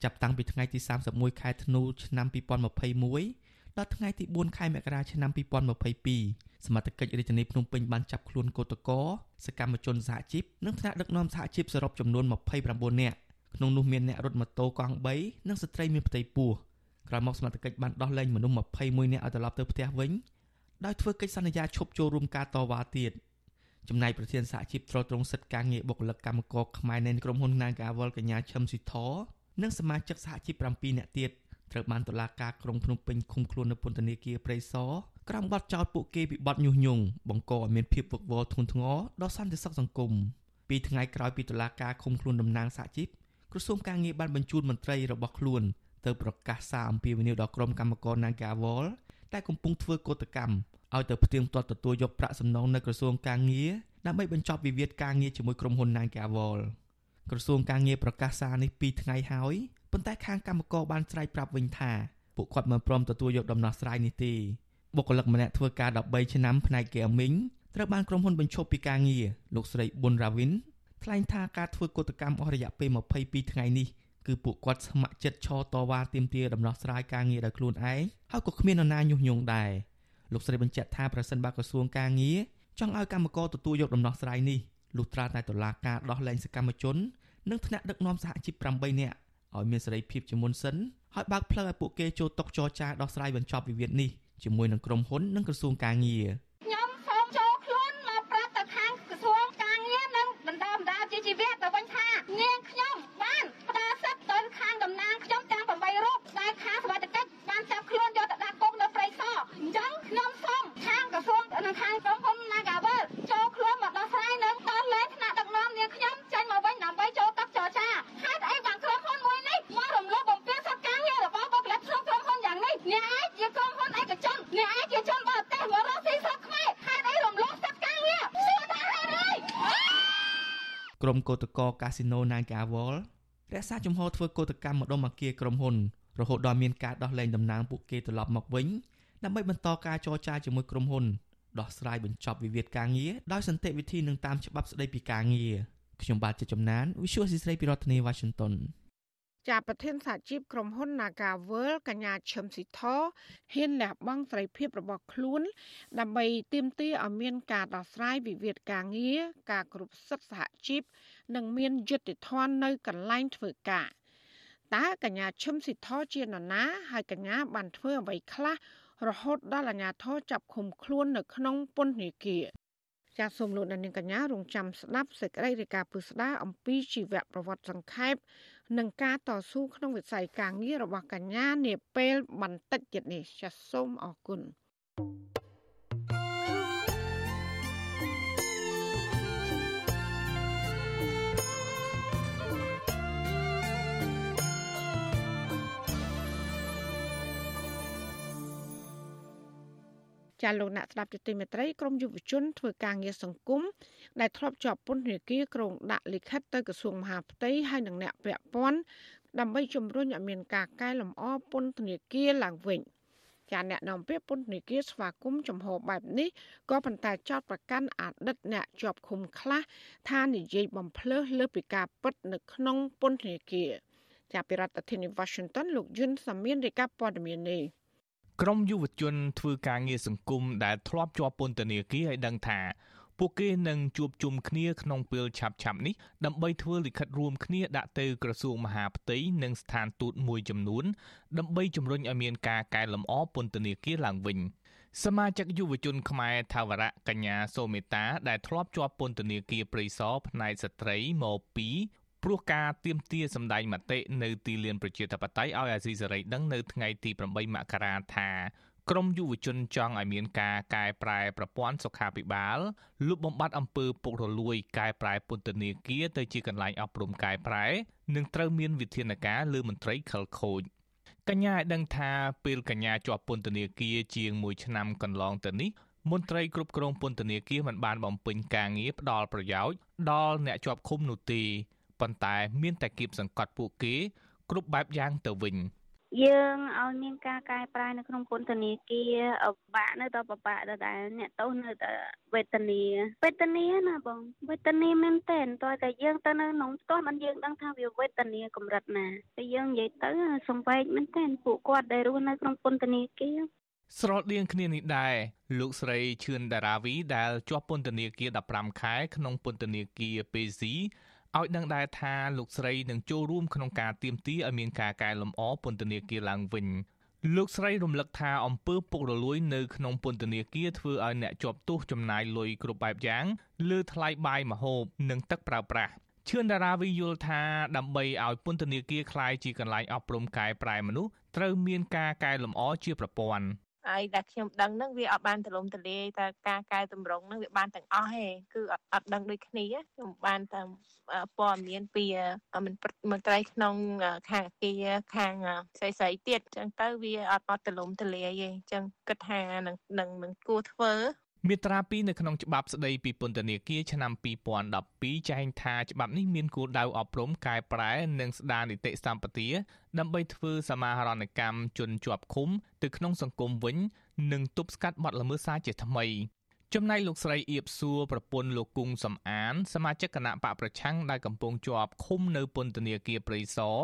ចាប់តាំងពីថ្ងៃទី31ខែធ្នូឆ្នាំ2021ដល់ថ្ងៃទី4ខែមករាឆ្នាំ2022សមត្ថកិច្ចរាជធានីភ្នំពេញបានចាប់ខ្លួនកោតកោសកម្មជនសហជីពនិងថ្នាក់ដឹកនាំសហជីពសរុបចំនួន29នាក់ក្នុងនោះមានអ្នករត់ម៉ូតូកង់3និងស្ត្រីមានផ្ទៃពោះ ក្រោយមកសមត្ថកិច្ចបានដោះលែងមនុស្ស21នាក់ឲ្យត្រឡប់ទៅផ្ទះវិញដោយធ្វើកិច្ចសន្យាឈប់ចូលរួមការតវ៉ាទៀតចំណែកប្រធានសហជីពត្រួតត្រងសិទ្ធិការងារបុគ្គលិកកម្មករខ្មែរនៃក្រុមហ៊ុន Nagawal កញ្ញាឈឹមស៊ីធនិងសមាជិកសហជីព7នាក់ទៀតត្រូវបានតុលាការក្រុងភ្នំពេញឃុំខ្លួននៅពន្ធនាគារព្រៃសរក្រោមបទចោទពួកគេពីបទញុះញង់បង្កឲ្យមានភាពវឹកវរធ្ងន់ធ្ងរដល់សន្តិសុខសង្គមពីថ្ងៃក្រោយពីតុលាការឃុំខ្លួនតំណាងសហជីពក្រសួងការងារបានបញ្ជូនមន្ត្រីរបស់ខ្លួន ទៅប្រកាសសារអំពាវនាវដល់ក្រុមកម្មករ Nagawal ដែលកំពុងធ្វើកោតកម្មឲ្យទៅផ្ទៀងផ្ទាត់ទទួលយកប្រាក់សំណងនៅក្រសួងការងារដើម្បីបញ្ចប់វិវាទការងារជាមួយក្រុមហ៊ុន Nagawal ក្រសួងការងារប្រកាសសារនេះ2ថ្ងៃហើយប៉ុន្តែខាងកម្មករបានស្រែកប្រាប់វិញថាពួកគាត់មិនព្រមទទួលយកដំណោះស្រាយនេះទេបុគ្គលិកម្នាក់ធ្វើការ13ឆ្នាំផ្នែក gaming ត្រូវបានក្រុមហ៊ុនបញ្ឈប់ពីការងារលោកស្រីប៊ុនរាវិនថ្លែងថាការធ្វើកតកម្មអស់រយៈពេល22ថ្ងៃនេះ គឺពួកគាត់ស្ម័គ្រចិត្តឈរតវ៉ាទាមទារដំណោះស្រាយការងារដោយខ្លួនឯងហើយក៏គ្មាននរណាញុះញង់ដែរលោកស្រីបញ្ជាក់ថាប្រសិនបើក្រសួងការងារចង់ឲ្យកម្មករទទួលយកដំណោះស្រាយនេះលុះត្រាតែតុលាការដោះលែងសកម្មជននិងថ្នាក់ដឹកនាំសហជីព8នាក់ឲ្យមានសេរីភាពជាមុនសិនហើយបើកផ្លូវឲ្យពួកគេចូលតុចរចាដោះស្រាយបញ្ចប់វិវាទនេះជាមួយនឹងក្រុមហ៊ុននិងក្រសួងការងារខ្ញុំសូមចូលខ្លួនមកប្រាប់ទៅខាងក្រសួងការងារនិងបណ្ដាបណ្ដាជាជីវៈទៅវិញថានាងខ្ញុំបានផ្ដល់សិទ្ធិទៅខាងតំណាងខ្ញុំទាំង8រូបដែលខាងសវត្ថកិច្ចបានចាប់ខ្លួនយកទៅដាក់គុកនៅព្រៃសរអញ្ចឹងខ្ញុំសូមខាងក្រសួងនិងខាងក្រុមហ៊ុន Nagavel ចូលខ្លួនមកដោះស្រាយនិងដោះលែងថ្នាក់ដឹកនាំនាងខ្ញុំចេញមកវិញដើម្បីចូលតុចរចាហេតុអីបានក្រុមហ៊ុនមួយនេះមករំលោភបំពានសិទ្ធិការងាររបស់បុគ្គលិកក្នុងក្រុមហ៊ុនយ៉ាងនេះអ្នកឯងជាក្រុមហ៊ុនឯកជនអ្នកឯងជាជនបរទេសមករកស៊ីស្រុកខ្មែរហេតុអីរំលោភសិទ្ធិការងារសួរថាហេតុអីក្រុមកោតក្រកា ស៊ីណូ Nagawal រក្សាជំហរធ្វើកោតកម្មម្ដុំអគារក្រុមហ៊ុនរហូតដល់មានការដោះលែងតំណែងពួកគេត្រឡប់មកវិញដើម្បីបន្តការចរចាជាមួយក្រុមហ៊ុនដោះស្រាយបញ្ចប់វិវាទការងារដោយសន្តិវិធីនិងតាមច្បាប់ស្តីពីការងារខ្ញុំបាទជាចំណាន Visual ស៊ីស្រីពីរដ្ឋធានី Washington ជាប្រធានសហជីពក្រុមហ៊ុន Nagavel កញ្ញាឈឹមស៊ីធហ៊ានលះបង់សេរីភាពរបស់ខ្លួន ដើម្បីទាមទារឲ្យមានការដោះស្រាយវិវាទការងារការគ្រប់សិទ្ធិសហជីព និងមានយុត្តិធម៌នៅកន្លែងធ្វើការតើកញ្ញាឈឹមស៊ីធជានរណាហើយកញ្ញាបានធ្វើអ្វីខ្លះរហូតដល់អាជ្ញាធរចាប់ឃុំខ្លួននៅក្នុងពន្ធនាគារចាសសូមលោកអ្នកនាងកញ្ញារងចាំស្ដាប់សេចក្តីរាយការណ៍ពុស្ដាអំពីជីវប្រវត្តិសង្ខេបនិងការតស៊ូក្នុងវិស័យការងាររបស់កញ្ញានាពេលបន្តិចទៀតនេះចាសសូមអរគុណ thank you ចាលោកអ្នកស្ដាប់យុតិមេត្រីក្រមយុវជនធ្វើការងារសង្គមដែលធ្លាប់ជាប់ពន្ធនាគារក្រុងដាក់លិខិតទៅក្រសួងមហាផ្ទៃហើយនឹងអ្នកពាក់ព័ន្ធដើម្បីជំរុញឲ្យមានការកែលម្អពន្ធនាគារឡើងវិញចាអ្នកនាំពាក្យពន្ធនាគារស្វាគមន៍ចំហបែបនេះក៏ប៉ុន្តែចោតប្រកាន់អតីតអ្នកជាប់ឃុំខ្លះថានិយាយបំភ្លើសលើពីការពិតនៅក្នុងពន្ធនាគារចាប់ពីរដ្ឋធានី Washington លោកយុនសាមៀនរាយការណ៍ព័ត៌មាននេះ ក្រមយុវជនធ្វើការងារសង្គមដែលធ្លាប់ជាប់ពន្ធនាគារឲ្យដឹងថាពួកគេនឹងជួបជុំគ្នាក្នុងពេលឆាប់ឆាប់នេះដើម្បីធ្វើលិខិតរួមគ្នាដាក់ទៅក្រសួងមហាផ្ទៃនិងស្ថានទូតមួយចំនួនដើម្បីជំរុញឲ្យមានការកែលម្អពន្ធនាគារឡើងវិញសមាជិកយុវជនខ្មែរថាវរៈកញ្ញាសូមេតាដែលធ្លាប់ជាប់ពន្ធនាគារព្រៃសរផ្នែកស្ត្រីមក ពីព្រោះការទៀមទាសម្ដែងមតិនៅទីលានប្រជាធិបតេយ្យឲ្យអាស៊ីសេរីដឹងនៅថ្ងៃទី8មករាថាក្រមយុវជនចង់ឲ្យមានការកែប្រែប្រព័ន្ធសុខាភិបាលលុបបំបាត់អំពើពុករលួយកែប្រែពន្ធនាគារទៅជាកន្លែងអប់រំកែប្រែនិងត្រូវមានវិធានការលើមន្ត្រីខិលខូចកញ្ញាឲ្យដឹងថាពេលកញ្ញាជាប់ពន្ធនាគារជាង1ឆ្នាំកន្លងទៅនេះមន្ត្រីគ្រប់គ្រងពន្ធនាគារមិនបានបំពេញការងារផ្ដល់ប្រយោជន៍ដល់អ្នកជាប់ឃុំនោះទេ ប៉ុន្តែមានតែគៀបសង្កត់ពួកគេ គ្រប់បែបយ៉ាងទៅវិញយើងឲ្យមានការកែប្រែនៅក្នុងពន្ធនាគារបាក់នៅតែបបាក់ដដែលអ្នកទោសនៅតែវេទនាវេទនាណាបងវេទនាមែនតើតើតែយើងទៅនៅក្នុងផ្ទាល់មិនយើងដឹងថាវាវេទនាកម្រិតណាតែយើងនិយាយទៅសំបែកមែនតើពួកគាត់ដែលរស់នៅក្នុងពន្ធនាគារស្រដៀងគ្នានេះដែរលោកស្រីឈឿនដារាវីដែលជាប់ពន្ធនាគារ15ខែក្នុងពន្ធនាគារពេស៊ី ឲ្យដឹងដែរថាលោកស្រីនឹងចូលរួមក្នុងការទៀមទាឲ្យមានការកែលម្អពន្ធនាគារឡើងវិញលោកស្រីរំលឹកថាអំពើពុករលួយនៅក្នុងពន្ធនាគារធ្វើឲ្យអ្នកជាប់ទោសចំណាយលុយគ្រប់បែបយ៉ាងលើថ្លៃបាយម្ហូបនិងទឹកប្រើប្រាស់ឈឿនតារាវីយល់ថាដើម្បីឲ្យពន្ធនាគារคล้ายជាកន្លែងអប់រំកែប្រែមនុស្សត្រូវមានការកែលម្អជាប្រព័ន្ធ ហើយដែលខ្ញុំដឹងហ្នឹងវាអត់បានទលំទលាយតែការកែតម្រង់ហ្នឹងវាបានទាំងអស់ទេគឺអត់អត់ដឹងដូចគ្នាខ្ញុំបានតែព័ត៌មានពីមិនមន្ត្រីក្នុងខាងអគារខាងស្រីស្រីទៀតអញ្ចឹងទៅវាអត់អត់ទលំទលាយទេអញ្ចឹងគិតថានឹងនឹងនឹងគួរធ្វើ មាត្រា2នៅក្នុងច្បាប់ស្តីពីពន្ធនាគារឆ្នាំ2012ចែងថាច្បាប់នេះមានគោលដៅអប់រំកែប្រែនិងស្ដារនីតិសម្បទាដើម្បីធ្វើសមាហរណកម្មជនជាប់ឃុំទៅក្នុងសង្គមវិញនិងទប់ស្កាត់បទល្មើសសារជាថ្មីចំណែកលោកស្រីអៀបសួរប្រពន្ធលោកគង់សំអាន សមាជិកគណៈបកប្រឆាំងដែលកំពុងជាប់ឃុំនៅពន្ធនាគារព្រៃសរ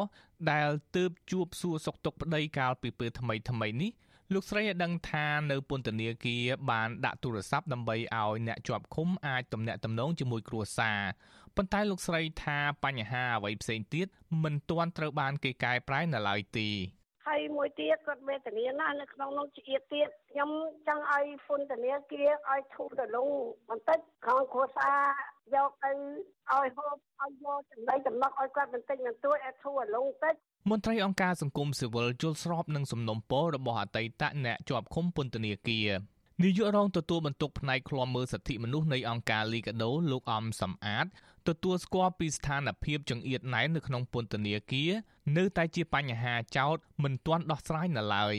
ដែលទើបជួបសួរសុខទុក្ខប្តីកាលពីពេលថ្មីថ្មីនេះ លោកស្រីឲ្យដឹងថានៅពន្ធនាគារបានដាក់ទូរស័ព្ទដើម្បីឲ្យអ្នកជាប់ឃុំអាចទំនាក់ទំនងជាមួយគ្រួសារប៉ុន្តែលោកស្រីថាបញ្ហាអ្វីផ្សេងទៀតមិនទាន់ត្រូវបានគេកែប្រែនៅឡើយទេហើយមួយទៀតគាត់វេទនាណាស់នៅក្នុងនោះជាទៀតខ្ញុំចង់ឲ្យពន្ធនាគារឲ្យធូរទៅលងបន្តិចខាងគ្រួសារយកទៅឲ្យហូបឲ្យយកចំណីចំណុកឲ្យគាត់បន្តិចបន្តួចឲ្យធូរលងតិច មន្ត្រីអង្គការសង្គមស៊ីវិលយល់ស្របនឹងសំណុំពររបស់អតីតអ្នកជាប់ឃុំពន្ធនាគារនាយករងទទួលបន្ទុកផ្នែកឃ្លាំមើលសិទ្ធិមនុស្សនៃអង្គការលីកាដូលោកអំសំអាតទទួលស្គាល់ពីស្ថានភាពចង្អៀតណែននៅក្នុងពន្ធនាគារនៅតែជាបញ្ហាចោតមិនទាន់ដោះស្រាយនៅឡើយ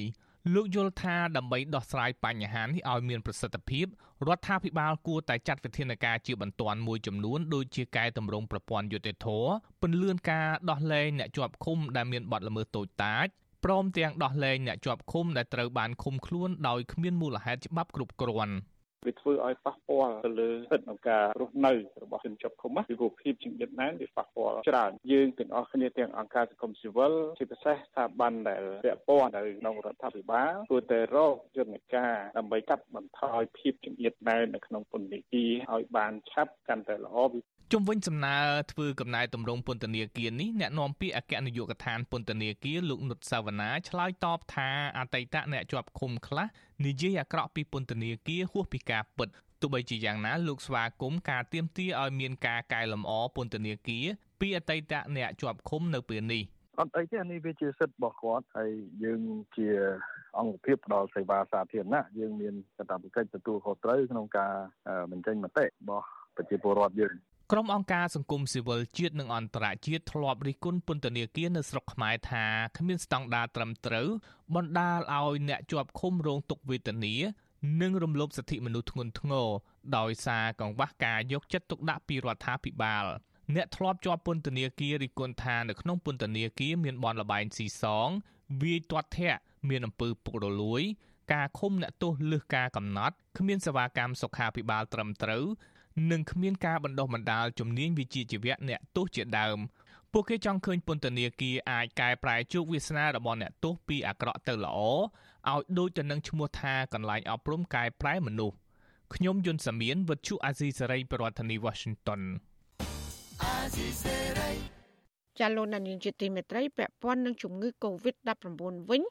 លោកយល់ថាដើម្បីដោះស្រាយបញ្ហានេះឲ្យមានប្រសិទ្ធភាពរដ្ឋាភិបាលគួរតែចាត់វិធានការជាបន្ទាន់មួយចំនួនដូចជាកែតម្រង់ប្រព័ន្ធយុតិធធពន្លឿនការដោះលែងអ្នកជាប់ឃុំដែលមានបទល្មើសតូចតាចព្រមទាំងដោះលែងអ្នកជាប់ឃុំដែលត្រូវបានឃុំខ្លួនដោយគ្មានមូលហេតុច្បាប់គ្រប់គ្រាន់។ វាធ្វើឲ្យប៉ះពាល់ទៅលើសិទ្ធិក្នុងការរស់នៅរបស់ជនជាប់ឃុំពីរូបភាពជាងទៀតណែនវាប៉ះពាល់ច្រើនយើងទាំងអស់គ្នាទាំងអង្គការសង្គមស៊ីវិលជាពិសេសស្ថាប័នដែលពាក់ព័ន្ធនៅក្នុងរដ្ឋាភិបាលគួរតែរកយន្តការដើម្បីកាត់បន្ថយភាពជាងទៀតណែននៅក្នុងពន្ធនាគារឲ្យបានឆាប់កាន់តែល្អជុំវិញសំណើធ្វើកំណែតម្រង់ពន្ធនាគារនេះអ្នកនាំពាក្យអគ្គនាយកដ្ឋានពន្ធនាគារលោកនុតសាវណ្ណាឆ្លើយតបថាអតីតអ្នកជាប់ឃុំខ្លះ និយាយអាក្រក់ពីពន្ធនាគារហួសពីការពិតទោះបីជាយ៉ាងណាលោកស្វាគមន៍ការទៀមទាឲ្យមានការកែលម្អពន្ធនាគារពីអតីតអ្នកជាប់ឃុំនៅពេលនេះអត់អីទេនេះវាជាសិទ្ធិរបស់គាត់ហើយយើងជាអង្គភាពផ្ដល់សេវាសាធារណៈយើងមានកាតព្វកិច្ចទទួលខុសត្រូវក្នុងការបញ្ចេញមតិរបស់ប្រជាពលរដ្ឋយើង ក្រុមអង្គការសង្គមស៊ីវិលជាតិនិងអន្តរជាតិធ្លាប់រិះគន់ពន្ធនាគារនៅស្រុកខ្មែរថាគ្មានស្តង់ដារត្រឹមត្រូវបណ្ដាលឲ្យអ្នកជាប់ឃុំរងទុក្ខវេទនានិងរំលោភសិទ្ធិមនុស្សធ្ងន់ធ្ងរដោយសារកង្វះការយកចិត្តទុកដាក់ពីរដ្ឋាភិបាលអ្នកធ្លាប់ជាប់ពន្ធនាគាររិះគន់ថានៅក្នុងពន្ធនាគារមានបនលបែងស៊ីសងវាយទាត់ធាក់មានអំពើពុករលួយការឃុំអ្នកទោសលើសការកំណត់គ្មានសេវាកម្មសុខាភិបាលត្រឹមត្រូវ និងគ្មានការបណ្ដុះបណ្ដាលជំនាញវិជ្ជាជីវៈអ្នកទោសជាដើមពួកគេចង់ឃើញពន្ធនាគារអាចកែប្រែជោគវាសនារបស់អ្នកទោសពីអាក្រក់ទៅល្អឲ្យដូចទៅនឹងឈ្មោះថាកន្លែងអប់រំកែប្រែមនុស្សខ្ញុំយុនសាមៀនវិទ្យុអាស៊ីសេរីប្រធានាធិបតី Washington អាស៊ីសេរីចាលោកនាយកជាទីមេត្រីពាក់ព័ន្ធនឹងជំងឺ Covid-19 វិញ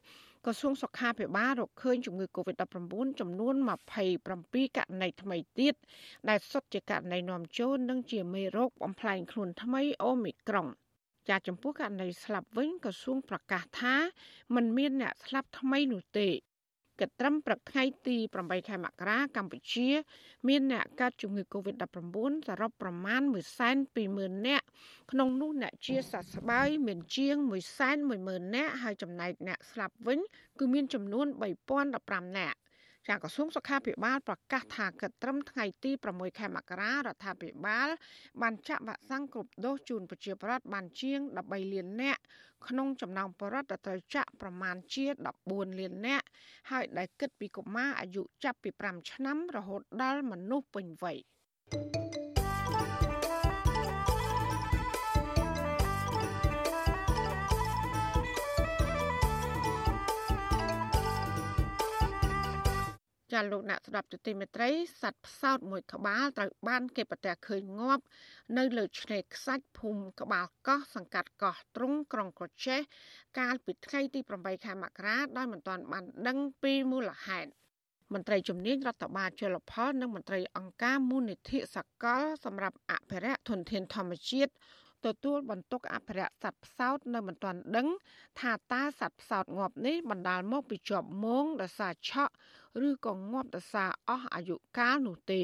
ក្រសួងសុខាភិបាលរកឃើញជំងឺ Covid-19 ចំនួន27ករណីថ្មីទៀតដែលសុទ្ធជាករណីនាំចូលនិងជាមេរោគបំផ្លែងខ្លួនថ្មីអូមីក្រុងចាចំពោះករណីស្លាប់វិញក្រសួងប្រកាសថាมันមានអ្នកស្លាប់ថ្មីនោះទេ គិតត្រឹមព្រឹកថ្ងៃទី8ខែមករាកម្ពុជា មានអ្នកកើតជំងឺ Covid-19 សរុបប្រមាណ120,000នាក់ក្នុងនោះអ្នកជាសះស្បើយមានជាង110,000នាក់ហើយចំណែកអ្នកស្លាប់វិញ គឺមានចំនួន3015នាក់ ចាក្រសួងសុខាភិបាលប្រកាសថាគិតត្រឹមថ្ងៃទី6ខែមករារដ្ឋាភិបាល បានចាក់វ៉ាក់សាំងគ្រប់ដូសជូនប្រជាពលរដ្ឋបានជាង13លាននាក់ក្នុងចំណោមពលរដ្ឋដែលត្រូវចាក់ប្រមាណជា14លាននាក់ហើយដែលគិតពីកុមារអាយុចាប់ពី5ឆ្នាំរហូតដល់មនុស្សពេញវ័យ thank you ចាលោកអ្នកស្ដាប់ទទីមេត្រីសัตว์ផ្សោតមួយក្បាលត្រូវបានគេប្រទះឃើញងាប់នៅលើឆ្នេរខ្សាច់ភូមិក្បាលកោះសង្កាត់កោះទ្រង់ក្រុងក្រចេះកាលពីថ្ងៃទី8ខែមករាដោយមិនទាន់បានដឹងពីមូលហេតុមន្ត្រីជំនាញរដ្ឋបាលជលផលនិងមន្ត្រីអង្គការមូលនិធិសកលសម្រាប់អភិរក្សធនធានធម្មជាតិទទួលបន្ទុកអភិរក្សសត្វផ្សោតនៅមិនទាន់ដឹង ថាតើសត្វផ្សោតងាប់នេះបណ្ដាលមកពីជាប់មងដោយសារឆក់ ឬក៏ងាប់ដោយសារអស់អាយុកាលនោះទេ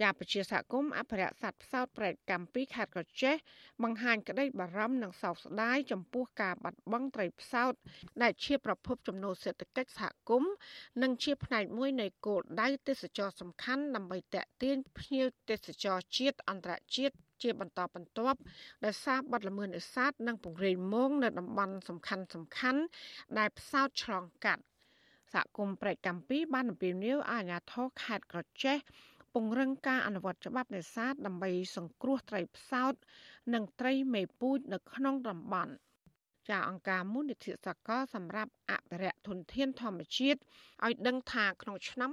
ជាពជាសហគមន៍អភិរក្សសត្វផ្សោតប្រែកកម្មពីខេត្តកោះចេះបង្ហាញក្តីបារម្ភនិងសោកស្ដាយចំពោះការបាត់បង់ត្រីផ្សោតដែលជាប្រភពចំណូលសេដ្ឋកិច្ចសហគមន៍និងជាផ្នែកមួយនៃគោលដៅទេសចរសំខាន់ដើម្បីតេទៀងភ្ញៀវទេសចរជាតិអន្តរជាតិជាបន្តបន្ទាប់ដែលសារបាត់ល្មើសនេសាទនិងពង្រាយមងនៅតំបន់សំខាន់សំខាន់ដែលផ្សោតឆ្លងកាត់ សហគមន៍ប្រែកកម្មពីបានអំពាវនាវឲ្យអាជ្ញាធរខេត្តក្រចេះពង្រឹងការអនុវត្តច្បាប់នេសាទដើម្បីសង្គ្រោះត្រីផ្សោត និងត្រីមេពូជនៅក្នុងតំបន់ចាអង្គការមូលនិធិសកលសម្រាប់អភិរក្សធនធានធម្មជាតិឲ្យដឹងថាក្នុងឆ្នាំ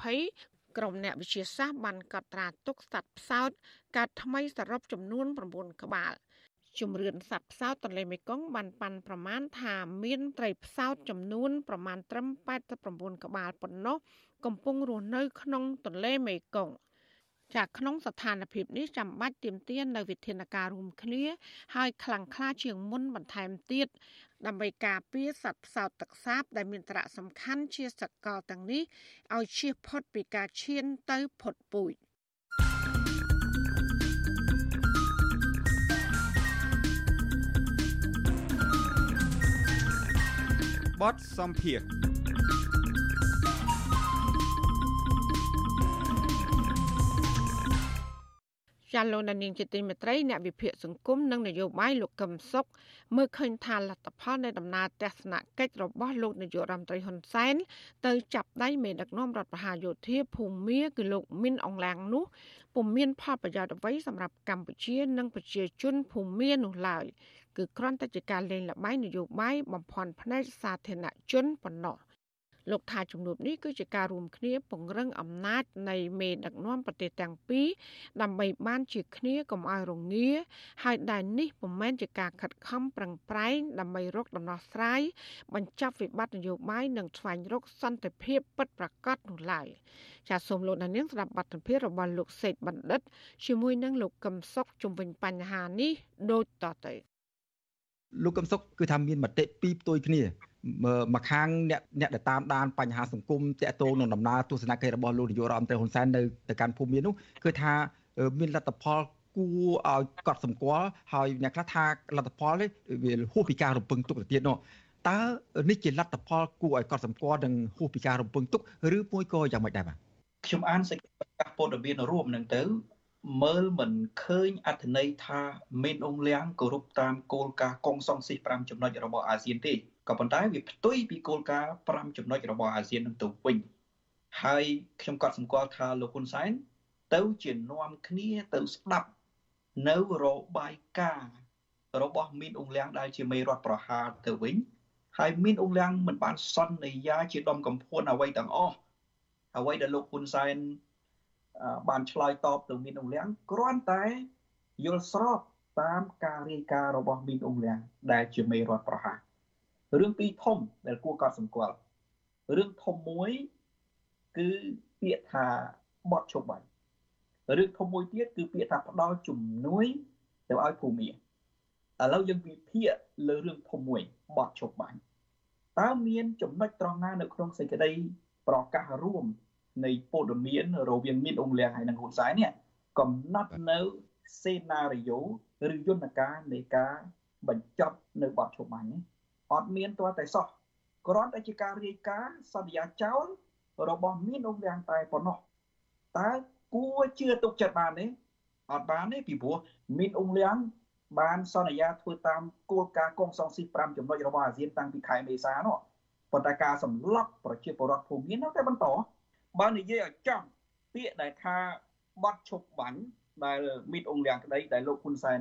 2020ក្រុមអ្នកវិទ្យាសាស្ត្របានកត់ត្រាទុកសត្វផ្សោតកើតថ្មីសរុបចំនួន9ក្បាល ជំរឿនសត្វផ្សោតទន្លេមេគង្គបានប៉ាន់ប្រមាណថាមានត្រីផ្សោតចំនួនប្រមាណត្រឹម89ក្បាលប៉ុណ្ណោះកំពុងរស់នៅក្នុងទន្លេមេគង្គចាក្នុងស្ថានភាពនេះចាំបាច់ទាមទារនៅវិធានការរួមគ្នាហើយខ្លាំងក្លាជាងមុនបន្ថែមទៀតដើម្បីការពារសត្វផ្សោតទឹកសាប ដែលមានសារៈសំខាន់ជាសកលទាំងនេះឲ្យជៀសផុតពីការឈានទៅផុតពូជ បទសំភារចាលោកនាងជាទីមេត្រីអ្នកវិភាគសង្គមនិងនយោបាយលោកកឹមសុខមើលឃើញថាលទ្ធផលនៃដំណើរទស្សនកិច្ចរបស់លោកនាយករដ្ឋមន្ត្រីហ៊ុនសែនទៅចាប់ដៃមេដឹកនាំរដ្ឋប្រហារយោធាភូមាគឺលោកមីនអងឡាំងនោះពុំមានផលប្រយោជន៍អ្វីសម្រាប់កម្ពុជានិងប្រជាជនភូមានោះឡើយ គឺគ្រាន់តែជាការលេងល្បែងនយោបាយបំផន់ភ្នែកសាធារណជនប៉ុណ្ណោះលោកថាជំនួបនេះគឺជាការរួមគ្នាពង្រឹងអំណាចនៃមេដឹកនាំប្រទេសទាំងពីរដើម្បីបានជាគ្នាកុំឲ្យរងាហើយដែលនេះពុំមែនជាការខិតខំប្រឹងប្រែងដើម្បីរកដំណោះស្រាយបញ្ចប់វិបត្តិនយោបាយនិងស្វែងរកសន្តិភាពពិតប្រាកដនោះឡើយចាសសូមលោកដានៀងស្ដាប់បទសម្ភាសន៍របស់លោកសេកបណ្ឌិតជាមួយនឹងលោកកឹមសុខជំវិញបញ្ហានេះដូចតទៅ លោកកឹមសុខគឺថាមានមតិពីរផ្ទុយគ្នាមកខាងអ្នកអ្នកដែលតាមដានបញ្ហាសង្គមតាក់ទងនឹងដំណើរទស្សនកិច្ចរបស់លោកនាយករដ្ឋមន្ត្រីហ៊ុនសែននៅទៅកាន់ភូមិមាននោះគឺថាមានលទ្ធផលគួរឲ្យកត់សម្គាល់ហើយអ្នកខ្លះថាលទ្ធផលនេះវាហួសពីការរំពឹងទុកទៅទៀតនោះតើនេះជាលទ្ធផលគួរឲ្យកត់សម្គាល់និងហួសពីការរំពឹងទុកឬមួយក៏យ៉ាងម៉េចដែរបាទខ្ញុំអានសេចក្តីប្រកាសព័ត៌មានរួមនឹងទៅ មើលមិនឃើញអត្ថន័យថាមានអង្គលៀងគោរពតាមគោលការណ៍កងសង្ស៊ី5ចំណុចរបស់អាស៊ានទេក៏ប៉ុន្តែវាផ្ទុយពីគោលការណ៍5ចំណុចរបស់អាស៊ាននឹងទៅវិញហើយខ្ញុំក៏សម្គាល់ថាលោកហ៊ុនសែនទៅជានាំគ្នាទៅស្ដាប់នៅរបាយការណ៍របស់មីនអ៊ុងលៀងដែលជាមេរដ្ឋប្រហារទៅវិញហើយមីនអ៊ុងលៀងមិនបានសន្យាជាដុំកំភួនអ្វីទាំងអស់អ្វីដែលលោកហ៊ុនសែន បានឆ្លើយតបទៅមីនអ៊ុងលៀងគ្រាន់តែយល់ស្របតាមការរាយការណ៍របស់មីនអ៊ុងលៀងដែលជាមេរដ្ឋប្រហាររឿងពីរធំដែលគួរកត់សម្គាល់រឿងធំមួយគឺពាក្យថាបត់ឈប់បាញ់រឿងធំមួយទៀតគឺពាក្យថាផ្ដល់ជំនួយទៅឲ្យភូមិឥឡូវយើងវិភាគលើរឿងធំមួយបត់ឈប់បាញ់តើមានចំណុចត្រង់ណានៅក្នុងសេចក្តីប្រកាសរួម នៃព័ត៌មានរវាងមានអ៊ុងលៀងហើយនិងហ៊ុនសែននេះកំណត់នៅសេណារីយ៉ូឬយន្តការនៃការបញ្ចប់នៅបទឈប់បាញ់នេះអត់មានទាល់តែសោះគ្រាន់តែជាការរាយការណ៍សន្យាចោលរបស់មានអ៊ុងលៀងតែប៉ុណ្ណោះតើគួរជឿទុកចិត្តបានទេអត់បានទេពីព្រោះមានអ៊ុងលៀងបានសន្យាធ្វើតាមគោលការណ៍កងសង្ស៊ី5ចំណុចរបស់អាស៊ានតាំងពីខែមេសានោះប៉ុន្តែការសម្លាប់ប្រជាពលរដ្ឋភូមិមាននៅតែបន្ត បើនិយាយឲ្យចំពាក្យដែលថាបត់ឈប់បាញ់ដែលមីតអ៊ុងលៀងក្តីដែលលោកហ៊ុនសែន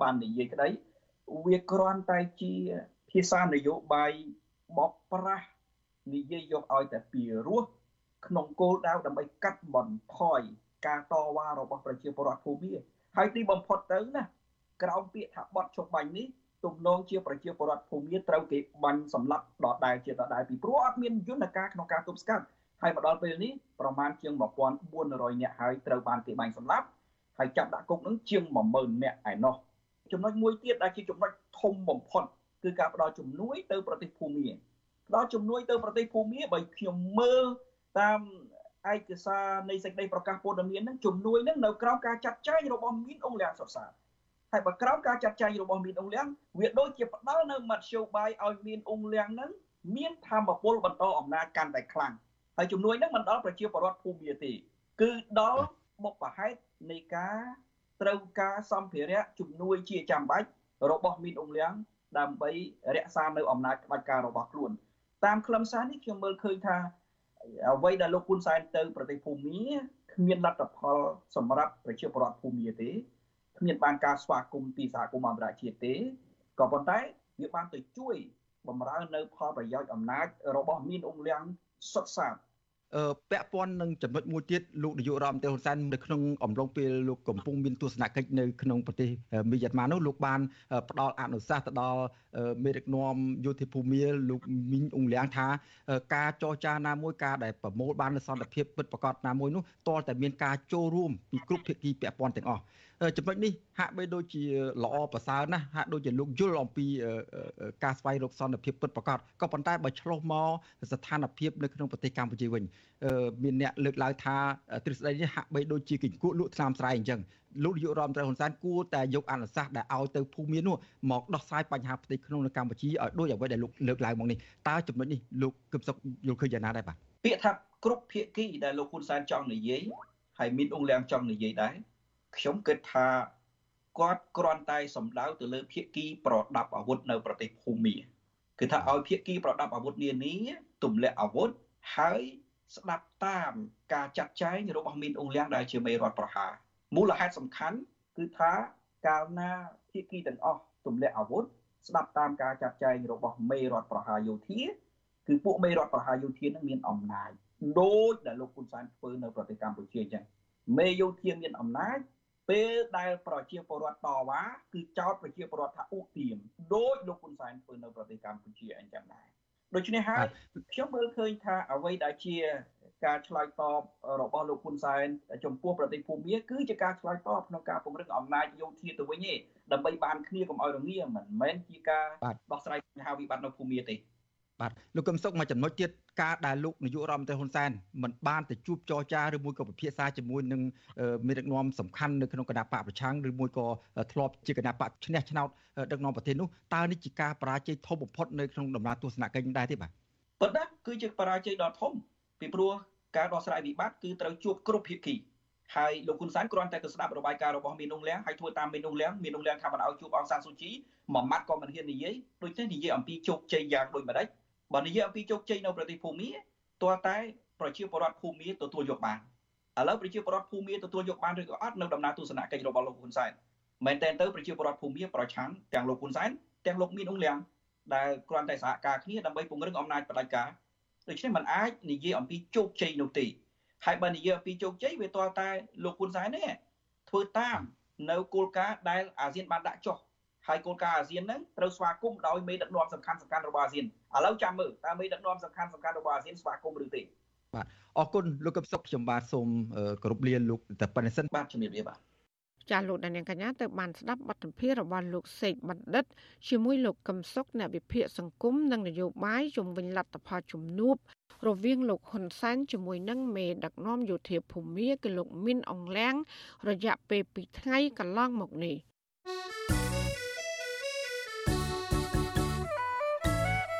បាននិយាយក្តីវាគ្រាន់តែជាភាសានយោបាយបកប្រាស់និយាយយកឲ្យតែពីរោះក្នុងគោលដៅដើម្បីកាត់បន្ថយការតវ៉ារបស់ប្រជាពលរដ្ឋភូមិហើយទីបំផុតទៅណាក្រោមពាក្យថាបត់ជប់បាញ់នេះទំនងជាប្រជាពលរដ្ឋភូមិត្រូវគេបាញ់សម្លាប់ដដែលជាដដែលពីព្រោះអត់មានយន្តការក្នុងការទប់ស្កាត់ ហើយមកដល់ពេលនេះប្រមាណជាង1400នាក់ហើយត្រូវបានគេបាញ់សម្លាប់ហើយចាប់ដាក់គុកនឹងជាង10000នាក់ឯណោះចំណុចមួយទៀតដែលជាចំណុចធំបំផុតគឺការផ្ដល់ជំនួយទៅប្រទេសភូមាផ្ដល់ជំនួយទៅប្រទេសភូមាបើខ្ញុំមើលតាមឯកសារនៃសេចក្តីប្រកាសព័ត៌មានហ្នឹងជំនួយហ្នឹងនៅក្រោមការចាត់ចែងរបស់មានអង្គលៀងសុខសាហើយបើក្រោមការចាត់ចែងរបស់មានអង្គលៀងវាដូចជាផ្ដល់នៅមធ្យោបាយឲ្យមានអង្គលៀងហ្នឹងមានធម្មពលបន្តអំណាចកាន់តែខ្លាំង ហើយជំនួយហ្នឹងមិនដល់ប្រជាពលរដ្ឋភូមិទេគឺដល់បុព្វហេតុនៃការត្រូវការសម្ភារៈជំនួយជាចាំបាច់របស់មីនអ៊ុងលៀងដើម្បីរក្សានៅអំណាចក្បាច់ការរបស់ខ្លួន តាមខ្លឹមសារនេះខ្ញុំមើលឃើញថាអ្វីដែលលោកហ៊ុនសែនទៅប្រទេសភូមាគ្មានលទ្ធផលសម្រាប់ប្រជាពលរដ្ឋភូមាទេគ្មានបានការស្វាគមន៍ពីសហគមន៍អន្តរជាតិទេក៏ប៉ុន្តែវាបានទៅជួយបំរើនៅផលប្រយោជន៍អំណាចរបស់មានអ៊ុងលៀង សុទ្ធសាធពាក់ព័ន្ធនឹងចំណុចមួយទៀតលោកនាយករដ្ឋមន្ត្រីហ៊ុនសែននៅក្នុងអំឡុងពេលលោកកំពុងមានទស្សនកិច្ចនៅក្នុងប្រទេសមីយ៉ាន់ម៉ានោះលោកបានផ្ដល់អនុសាសន៍ទៅដល់មេដឹកនាំយោធាភូមិលោកមីងអ៊ុងលៀងថាការចរចាណាមួយការដែលប្រមូលបាននូវសន្តិភាពពិតប្រាកដណាមួយនោះតលតែមានការចូលរួមពីគ្រប់ភាគីពាក់ព័ន្ធទាំងអស់ ចំណុចនេះហាក់បីដូចជាល្អប្រសើរណាស់ហាក់ដូចជាលោកយល់អំពីការស្វែងរកសន្តិភាពពិតប្រាកដក៏ប៉ុន្តែបើឆ្លោះមកស្ថានភាពនៅក្នុងប្រទេសកម្ពុជាវិញមានអ្នកលើកឡើងថាទ្រឹស្ដីនេះហាក់បីដូចជាគង្គក់លក់ថ្នាំស្រែអញ្ចឹងលោកនាយករដ្ឋមន្ត្រីហ៊ុនសែនគួរតែយកអនុសាសន៍ដែលឲ្យទៅភូមិនោះមកដោះស្រាយបញ្ហាផ្ទៃក្នុងនៅកម្ពុជាឲ្យដូចអ្វីដែលលោកលើកឡើងមកនេះតើចំណុចនេះលោកគឹមសុខយល់ឃើញយ៉ាងណាដែរបាទពាក្យថាគ្រប់ភាគីដែលលោកហ៊ុនសែនចង់និយាយហើយមានអង្គលៀងចង់និយាយដែរ ខ្ញុំគិតថាគាត់គ្រាន់តែសំដៅទៅលើភាគីប្រដាប់អាវុធនៅប្រទេសភូមាគឺថាឲ្យភាគីប្រដាប់អាវុធនានាទម្លាក់អាវុធហើយស្ដាប់តាមការចាត់ចែងរបស់មីនអ៊ុងលៀងដែលជាមេរដ្ឋប្រហារមូលហេតុសំខាន់គឺថាកាលណាភាគីទាំងអស់ទម្លាក់អាវុធស្ដាប់តាមការចាត់ចែងរបស់មេរដ្ឋប្រហារយោធាគឺពួកមេរដ្ឋប្រហារយោធានឹងមានអំណាចដូចដែលលោកហ៊ុនសែនធ្វើនៅប្រទេសកម្ពុជាអញ្ចឹងមេយោធាមានអំណាច ពេលដែលប្រជាពលរដ្ឋតវ៉ាគឺចោតប្រជាពលរដ្ឋថាអ៊ូទៀមដោយលោកហ៊ុនសែនធ្វើនៅប្រទេសកម្ពុជាអញ្ចឹងដែរដូច្នេះហើយខ្ញុំមើលឃើញថាអ្វីដែលជាការឆ្លើយតបរបស់លោកហ៊ុនសែនចំពោះប្រទេសភូមាគឺជាការឆ្លើយតបក្នុងការពង្រឹងអំណាចយោធាទៅវិញទេដើម្បីបានគ្នាកុំឲ្យរងាមិនមែនជាការដោះស្រាយបញ្ហាវិបត្តិនៅភូមាទេ បាទលោកកឹមសុខមួយចំណុចទៀតការដែលលោកនាយករដ្ឋមន្ត្រីហ៊ុនសែនមិនបានទៅជួបចរចាឬមួយក៏ពិភាក្សាជាមួយនឹងមេដឹកនាំសំខាន់នៅក្នុងគណៈបកប្រឆាំងឬមួយក៏ធ្លាប់ជាគណៈបកឈ្នះឆ្នោតដឹកនាំប្រទេសនោះតើនេះជាការបរាជ័យធំបំផុតនៅក្នុងដំណើរទស្សនកិច្ចដែរទេបាទប៉ុន្តែគឺជាបរាជ័យដ៏ធំពីព្រោះការដោះស្រាយវិបត្តិគឺត្រូវជួបគ្រប់ភាគីហើយលោកហ៊ុនសែនគ្រាន់តែទៅស្ដាប់របាយការណ៍របស់មីនអ៊ុងលៀងហើយធ្វើតាមមីនអ៊ុងលៀងមីនអ៊ុងលៀងថាមិនឲ្យជួបអង្សានស៊ូជីមួយម៉ាត់ក៏មិនហ៊ាននិយាយដូចនេះនិយាយអំពីជោគជ័យយ៉ាងដូចម្ដេច បើនិយាយអំពីជោគជ័យនៅប្រទេសភូមាទាល់តែប្រជាពលរដ្ឋភូមាទទួលយកបានឥឡូវប្រជាពលរដ្ឋភូមាទទួលយកបានឬក៏អត់នៅដំណើរទស្សនកិច្ចរបស់លោកហ៊ុនសែនមែនតើទៅប្រជាពលរដ្ឋភូមាប្រឆាំងទាំងលោកហ៊ុនសែនទាំងលោកមានអ៊ុងលៀងដែលគ្រាន់តែសហការគ្នាដើម្បីពង្រឹងអំណាចបដិការដូច្នេះมันអាចនិយាយអំពីជោគជ័យនោះទេហើយបើនិយាយអំពីជោគជ័យវាទាល់តែលោកហ៊ុនសែននេះធ្វើតាមនៅគោលការណ៍ដែលអាស៊ានបានដាក់ចុះហើយគោលការណ៍អាស៊ានហ្នឹងត្រូវស្វាគមន៍ដោយមេដឹកនាំសំខាន់សំខាន់របស់អាស៊ាន ឥឡូវចាំមើលតើមេដឹកនាំសំខាន់សំខាន់របស់អាស៊ានស្វាគមន៍ឬទេបាទអរគុណលោកកឹមសុខខ្ញុំបាទសូមគោរពលាលោកតែប៉ុណ្្នេះសិនបាទជំរាបលាបាទចាលោកដានៀងកញ្ញាទៅបានស្ដាប់បទសម្ភាសន៍របស់លោកសេកបណ្ឌិតជាមួយលោកកឹមសុខអ្នកវិភាគសង្គមនិងនយោបាយជំវិញលទ្ធផលជំនួបរវាងលោកហ៊ុនសែនជាមួយនឹងមេដឹកនាំយោធាភូមាគឺលោកមីនអងលៀងរយៈពេល2ថ្ងៃកន្លងមកនេះ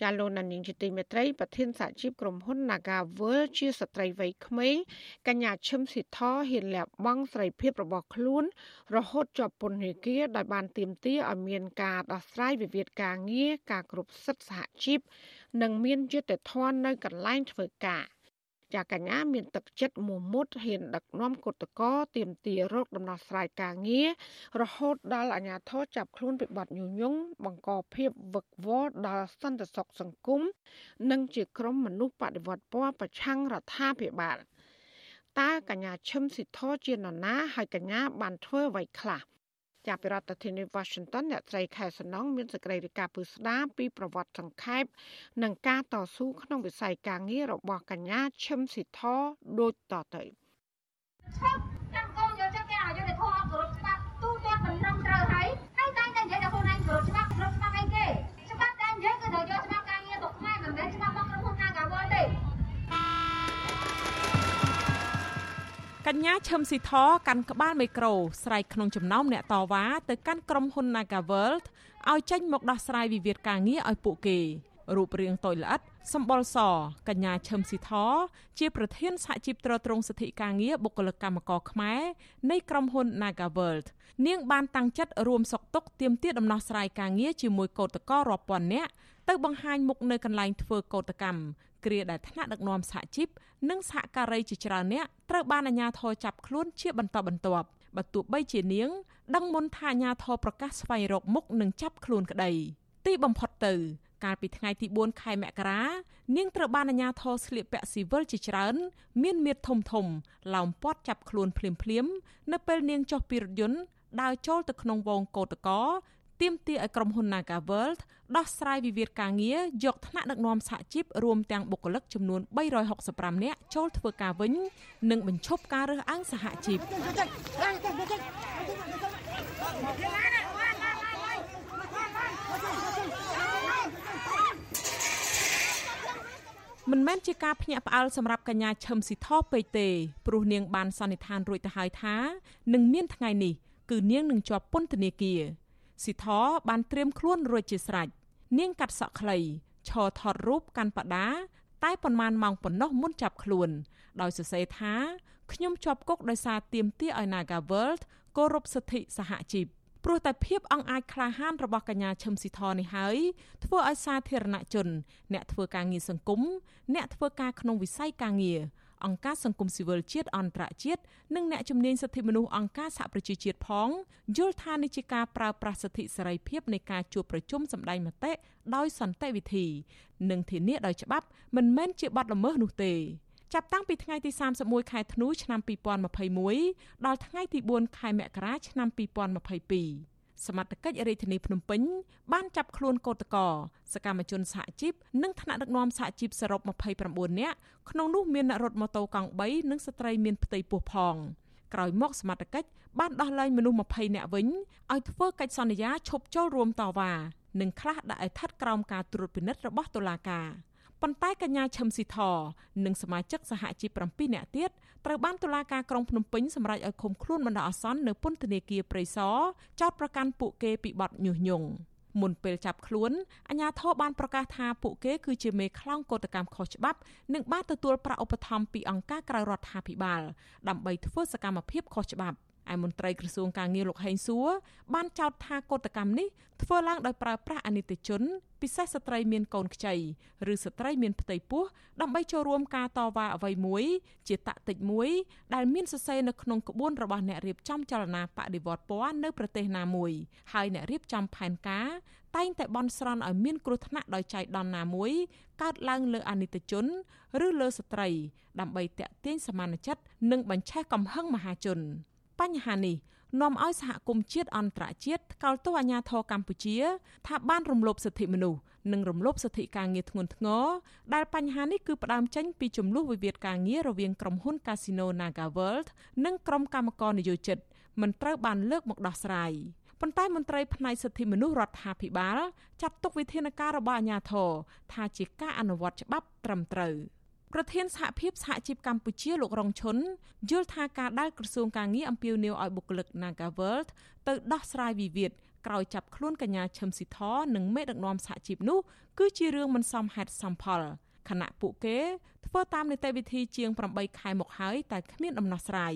ចាលោកណានីងជាទីមេត្រីប្រធានសហជីពក្រុមហ៊ុន Naga World ជាស្ត្រីវ័យក្មេងកញ្ញាឈឹមស៊ីធហ៊ានលះបង់ស្រីភាពរបស់ខ្លួន រហូតជាប់ពន្ធនាគារដោយបានទាមទារឲ្យមានការដោះស្រាយវិវាទការងារការគ្រប់សិទ្ធិសហជីពនិងមានយុត្តិធម៌នៅកន្លែងធ្វើការ ចាកញ្ញាមានទឹកចិត្តមមុតហ៊ានដឹកនាំគតកោទៀមទារោគដំណោះស្រាយការងាររហូតដល់អាជ្ញាធរចាប់ខ្លួនពីបទញុយញងបង្កភាពវឹកវរដល់សន្តិសុខសង្គមនិងជាក្រុមមនុស្សបដិវត្តពណ៌ប្រឆាំងរដ្ឋាភិបាលតើកញ្ញាឈឹមស៊ីធជានរណាហើយកញ្ញាបានធ្វើអ្វីខ្លះ ចាប់ពីរដ្ឋធានី Washington អ្នកស្រីខែសំណងមានសេចក្តីរាយការណ៍ពឹស្ដាពីប្រវត្តិសង្ខេបនិងការតស៊ូក្នុងវិស័យការងាររបស់កញ្ញាឈឹមស៊ីធដូចតទៅចាំកូនយកចិត្តគេឲ្យយកទៅធោះអត់គោរពច្បាប់ទូទាត់មិនត្រឹមត្រូវហើយហើយតែតែនិយាយថាខ្លួនឯងគោរពច្បាប់គោរពច្បាប់អីគេច្បាប់តែនិយាយគឺត្រូវយកច្បាប់ កញ្ញាឈឹមស៊ីធកាន់ក្បាលមីក្រូស្រែកក្នុងចំណោមអ្នកតវ៉ាទៅកាន់ក្រុមហ៊ុន Nagaworld ឲ្យចេញមកដោះស្រាយវិវាទការងារឲ្យពួកគេរូបរាងតូចល្អិតសម្បុរសកញ្ញាឈឹមស៊ីធជាប្រធានសហជីពត្រួតត្រងសិទ្ធិការងារបុគ្គលិកកម្មករខ្មែរនៃក្រុមហ៊ុន Nagaworld នាងបានតាំងចិត្តរួមសុខទុក្ខទាមទារដំណោះស្រាយការងារជាមួយកោតក្ររាប់ពាន់នាក់ទៅបង្ហាញមុខនៅកន្លែងធ្វើកោតកម្ម គ្រាដែលថ្នាក់ដឹកនាំសហជីពនិងសហការីជាច្រើនអ្នកត្រូវបានអាជ្ញាធរចាប់ខ្លួនជាបន្តបន្ទាប់បើទោះបីជានាងដឹងមុនថាអាជ្ញាធរប្រកាសស្វែងរកមុខនិងចាប់ខ្លួនក្តីទីបំផុតទៅ កាលពីថ្ងៃទី4ខែមករានាងត្រូវបានអាជ្ញាធរស្លៀកពាក់ស៊ីវិលជាច្រើន មានមៀតធំធំឡោមព័ទ្ធចាប់ខ្លួនភ្លាមភ្លាមនៅពេលនាងចុះពីរថយន្តដើរចូលទៅក្នុងវងកោតកោ ទាមទារឲ្យក្រុមហ៊ុន Naga World ដោះស្រាយវិវាទការងារយកថ្នាក់ដឹកនាំសហជីពរួមទាំងបុគ្គលិកចំនួន365នាក់ចូលធ្វើការវិញ និងបញ្ឈប់ការរើសអើងសហជីពមិនមែនជាការភ្ញាក់ផ្អើលសម្រាប់កញ្ញាឈឹមស៊ីថពេកទេព្រោះនាងបានសន្និដ្ឋានរួចទៅហើយថានឹងមានថ្ងៃនេះគឺនាងនឹងជាប់ពន្ធនាគារ ស៊ីធបានត្រៀមខ្លួនរួចជាស្រេចនាងកាត់សក់ខ្លីឈរថតរូបកាន់បដាតែប៉ុន្មានម៉ោងប៉ុណ្ណោះមុនចាប់ខ្លួន ដោយសរសេរថាខ្ញុំជាប់គុកដោយសារទាមទារឲ្យ Naga World គោរពសិទ្ធិសហជីពព្រោះតែភាពអង្អាចក្លាហានរបស់កញ្ញាឈឹមស៊ីធនេះហើយធ្វើឲ្យសាធារណជន អ្នកធ្វើការងារសង្គមអ្នកធ្វើការក្នុងវិស័យការងារ អង្គការសង្គមស៊ីវិលជាតិអន្តរជាតិនិងអ្នកជំនាញសិទ្ធិមនុស្សអង្គការសហប្រជាជាតិផងយល់ថានេះជាការប្រើប្រាស់សិទ្ធិសេរីភាពនៃការជួបប្រជុំសម្ដែងមតិដោយសន្តិវិធី និងធានាដោយច្បាប់មិនមែនជាបទល្មើសនោះទេចាប់តាំងពីថ្ងៃទី31ខែធ្នូឆ្នាំ2021ដល់ថ្ងៃទី4ខែមករាឆ្នាំ2022 សមត្ថកិច្ចរាជធានីភ្នំពេញបានចាប់ខ្លួនកោតកោសកម្មជនសហជីពនិងថ្នាក់ដឹកនាំសហជីពសរុប29នាក់ក្នុងនោះមានអ្នករត់ម៉ូតូកង់3និងស្ត្រីមានផ្ទៃពោះផងក្រោយមកសមត្ថកិច្ចបានដោះលែងមនុស្ស20នាក់វិញឲ្យធ្វើកិច្ចសន្យាឈប់ចូលរួមតវ៉ានិងខ្លះដាក់ឲ្យស្ថិតក្រោមការត្រួតពិនិត្យរបស់តុលាការ។ ប៉ុន្តែកញ្ញាឈឹមស៊ីធនិងសមាជិកសហជីព7នាក់ទៀតត្រូវបានតុលាការក្រុងភ្នំពេញសម្រេចឲ្យឃុំខ្លួនបណ្ដោះអាសន្ននៅពន្ធនាគារព្រៃសរចោតប្រកាន់ពួកគេពីបទញុះញង់មុនពេលចាប់ខ្លួនអាជ្ញាធរបានប្រកាសថាពួកគេគឺជាមេខ្លោងកោតកម្មខុសច្បាប់និងបានទទួលប្រាក់ឧបត្ថម្ភពីអង្គការក្រៅរដ្ឋាភិបាលដើម្បីធ្វើសកម្មភាពខុសច្បាប់។ ឯមន្ត្រីក្រសួងការងារលោកហេងសួរបានចោទថាកោតកម្មនេះធ្វើឡើងដោយប្រើប្រាស់អនិច្ចជន ពិសេសស្ត្រីមានកូនខ្ចីឬស្ត្រីមានផ្ទៃពោះដើម្បីចូលរួមការតវ៉ាអ្វីមួយ ជាតាក់ទិចមួយ ដែលមានសរសេរនៅក្នុងក្បួនរបស់អ្នករៀបចំចលនាបដិវត្តពណ៌នៅប្រទេសណាមួយហើយអ្នករៀបចំផែនការតែងតែបន់ស្រន់ឲ្យមានគ្រោះថ្នាក់ដោយចៃដន្យណាមួយកើតឡើងលើអនិច្ចជនឬលើស្ត្រី ដើម្បីតាក់ទាញសមានចិត្តនិងបញ្ឆេះកំហឹងមហាជន បញ្ហានេះនាំឲ្យសហគមន៍ជាតិអន្តរជាតិថ្កោលទោសអាញាធរកម្ពុជា ថាបានរំលោភសិទ្ធិមនុស្សនិងរំលោភសិទ្ធិការងារធ្ងន់ធ្ងរដែលបញ្ហានេះគឺផ្ដើមចេញពីចំនួនវិវាទការងាររវាងក្រុមហ៊ុន Casino Naga World និងក្រុមកម្មករនយោជិតមិនត្រូវបានលើកមកដោះស្រាយប៉ុន្តែមន្ត្រីផ្នែកសិទ្ធិមនុស្សរដ្ឋាភិបាលចាត់ទុកវិធានការរបស់អាជ្ញាធរថាជាការអនុវត្តច្បាប់ត្រឹមត្រូវ។ ប្រធានសហភាពសហជីពកម្ពុជាលោករងឈុនយល់ថាការដែលក្រសួងការងារអំពាវនាវឲ្យបុគ្គលិក Nagaworld ទៅដោះស្រាយវិវាទក្រោយចាប់ខ្លួនកញ្ញាឈឹមស៊ីធនិងមេដឹកនាំសហជីពនោះគឺជារឿងមិនសមហេតុសមផល ខណៈពួកគេធ្វើតាមនីតិវិធីជាង8ខែមកហើយតែគ្មានដំណោះស្រាយ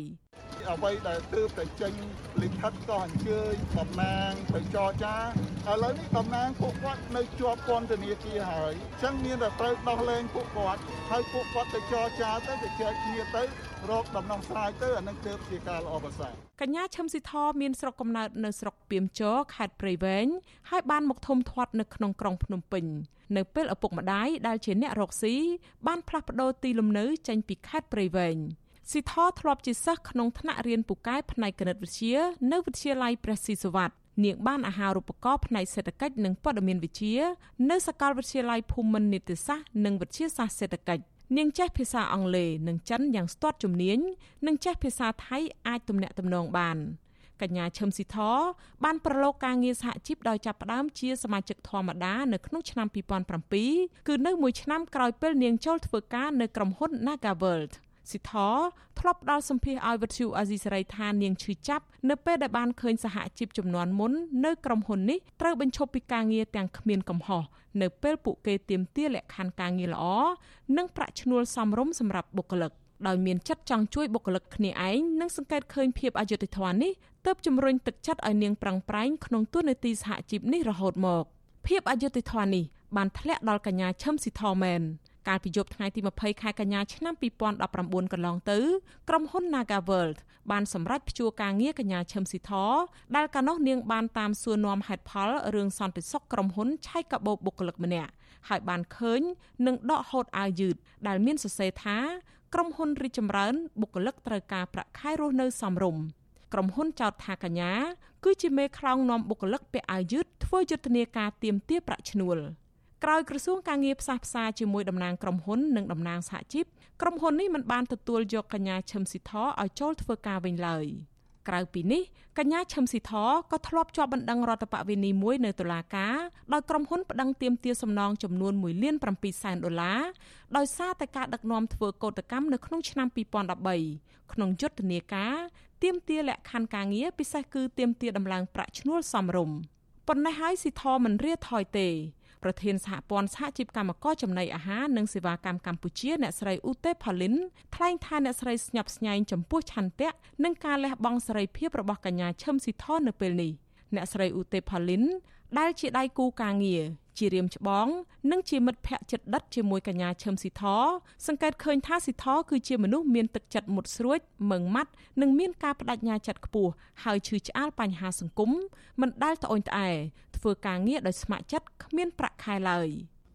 អ្វីដែលទើបតែចេញលិខិតក៏អញ្ជើញតំណាងទៅចរចាឥឡូវនេះតំណាងពួកគាត់នៅជាប់ពន្ធនាគារហើយអញ្ចឹងមានតែត្រូវដោះលែងពួកគាត់ហើយពួកគាត់ទៅចរចាទៅទៅចែកគ្នាទៅរកដំណោះស្រាយទៅអានឹងទើបជាការល្អប្រសើរ កញ្ញាឈឹមស៊ីធមានស្រុកកំណើតនៅស្រុកពីមជរខេត្តព្រៃវែងហើយបានមកធំធាត់នៅក្នុងក្រុងភ្នំពេញនៅពេលឪពុកម្ដាយដែលជាអ្នករកស៊ីបានផ្លាស់ប្ដូរទីលំនៅចេញពីខេត្តព្រៃវែងស៊ីធធ្លាប់ជាសិស្សក្នុងថ្នាក់រៀនពូកែផ្នែកគណិតវិទ្យានៅវិទ្យាល័យព្រះស៊ីសុវត្ថិនាងបានអាហារូបករណ៍ផ្នែកសេដ្ឋកិច្ចនិងព័ត៌មានវិទ្យានៅសាកលវិទ្យាល័យភូមិន្ទនីតិសាស្ត្រនិងវិទ្យាសាស្ត្រសេដ្ឋកិច្ច នាងចេះភាសាអង់គ្លេសនិងចិនយ៉ាងស្ទាត់ជំនាញនិងចេះភាសាថៃអាចទំនាក់ទំនងបានកញ្ញាឈឹមស៊ីធបានប្រឡូកការងារសហជីពដោយចាប់ផ្ដើមជាសមាជិកធម្មតានៅក្នុងឆ្នាំ2007គឺនៅមួយឆ្នាំក្រោយពេលនាងចូលធ្វើការនៅក្រុមហ៊ុន Nagaworld ស៊ីធធ្លាប់ផ្ដល់សម្ភារឲ្យវិទ្យុអាស៊ីសេរីថានាងឈឺចាប់នៅពេលដែលបានឃើញសហជីពចំនួនមុននៅក្រុមហ៊ុននេះត្រូវបញ្ឈប់ពីការងារទាំងគ្មានកំហុស នៅពេលពួកគេទាមទារលក្ខខណ្ឌការងារល្អនិងប្រាក់ឈ្នួលសមរម្យសម្រាប់បុគ្គលិកដោយមានចិត្តចង់ជួយបុគ្គលិកគ្នាឯងនិងសង្កេតឃើញភាពអយុត្តិធម៌នេះទើបជំរុញទឹកចិត្តឲ្យនាងប្រឹងប្រែងក្នុងទូនាទីសហជីពនេះរហូតមកភាពអយុត្តិធម៌នេះបានធ្លាក់ដល់កញ្ញាឈឹមស៊ីធមែន កាលពីយប់ថ្ងៃទី20ខែកញ្ញាឆ្នាំ2019កន្លងទៅក្រុមហ៊ុន Naga World បានសម្រេចព្យួរការងារកញ្ញាឈឹមស៊ីធដែលកាលនោះនាងបានតាមសួរនាំហេតុផលរឿងសន្តិសុខក្រុមហ៊ុនឆៃកាបូបបុគ្គលិកម្នាក់ហើយបានឃើញនឹងដកហូតអាវយឺតដែលមានសរសេរថាក្រុមហ៊ុនរីចម្រើនបុគ្គលិកត្រូវការប្រាក់ខែរស់នៅសមរម្យក្រុមហ៊ុនចោទថាកញ្ញាគឺជាមេខ្លោងនាំបុគ្គលិកពាក់អាវយឺតធ្វើយុទ្ធនាការទាមទារប្រាក់ឈ្នួល ក្រោយក្រសួងការងារផ្សះផ្សាជាមួយតំណាងក្រុមហ៊ុននិងតំណាងសហជីពក្រុមហ៊ុននេះមិនបានទទួលយកកញ្ញាឈឹមស៊ីធឲ្យចូលធ្វើការវិញឡើយក្រៅពីនេះកញ្ញាឈឹមស៊ីធក៏ធ្លាប់ជាប់បណ្ដឹងរដ្ឋបវេនីមួយនៅតុលាការដោយក្រុមហ៊ុនប្តឹងទាមទារសំណងចំនួន1លាន7សែនដុល្លារដោយសារតែការដឹកនាំធ្វើកោតកម្មនៅក្នុងឆ្នាំ2013ក្នុងយុទ្ធនាការទាមទារលក្ខខណ្ឌការងារពិសេសគឺទាមទារដំឡើងប្រាក់ឈ្នួលសមរម្យប៉ុន្តែហើយស៊ីធមិនរៀថយទេ ប្រធានសហព័ន្ធសហជីពកម្មករចំណីអាហារនិងសេវាកម្មកម្ពុជាអ្នកស្រីឧទេផាលីនថ្លែងថាអ្នកស្រីស្ញប់ស្ញែងចំពោះឆន្ទៈនិងការលះបង់សេរីភាពរបស់កញ្ញាឈឹមស៊ីធននៅពេលនេះអ្នកស្រីឧទេផាលីនដែលជាដៃគូការងារ ជារៀមច្បង និងជាមិត្តភ័ក្តិចិត្តដិតជាមួយកញ្ញាឈឹមស៊ីធសង្កេតឃើញថាស៊ីធគឺជាមនុស្សមានទឹកចិត្តមុតស្រួចម៉ឺងម៉ាត់និងមានការបដិញ្ញាចិត្តខ្ពស់ហើយឈឺឆ្អាលបញ្ហាសង្គមមិនដែលត្អូញត្អែធ្វើការងារដោយស្ម័គ្រចិត្តគ្មានប្រាក់ខែឡើយ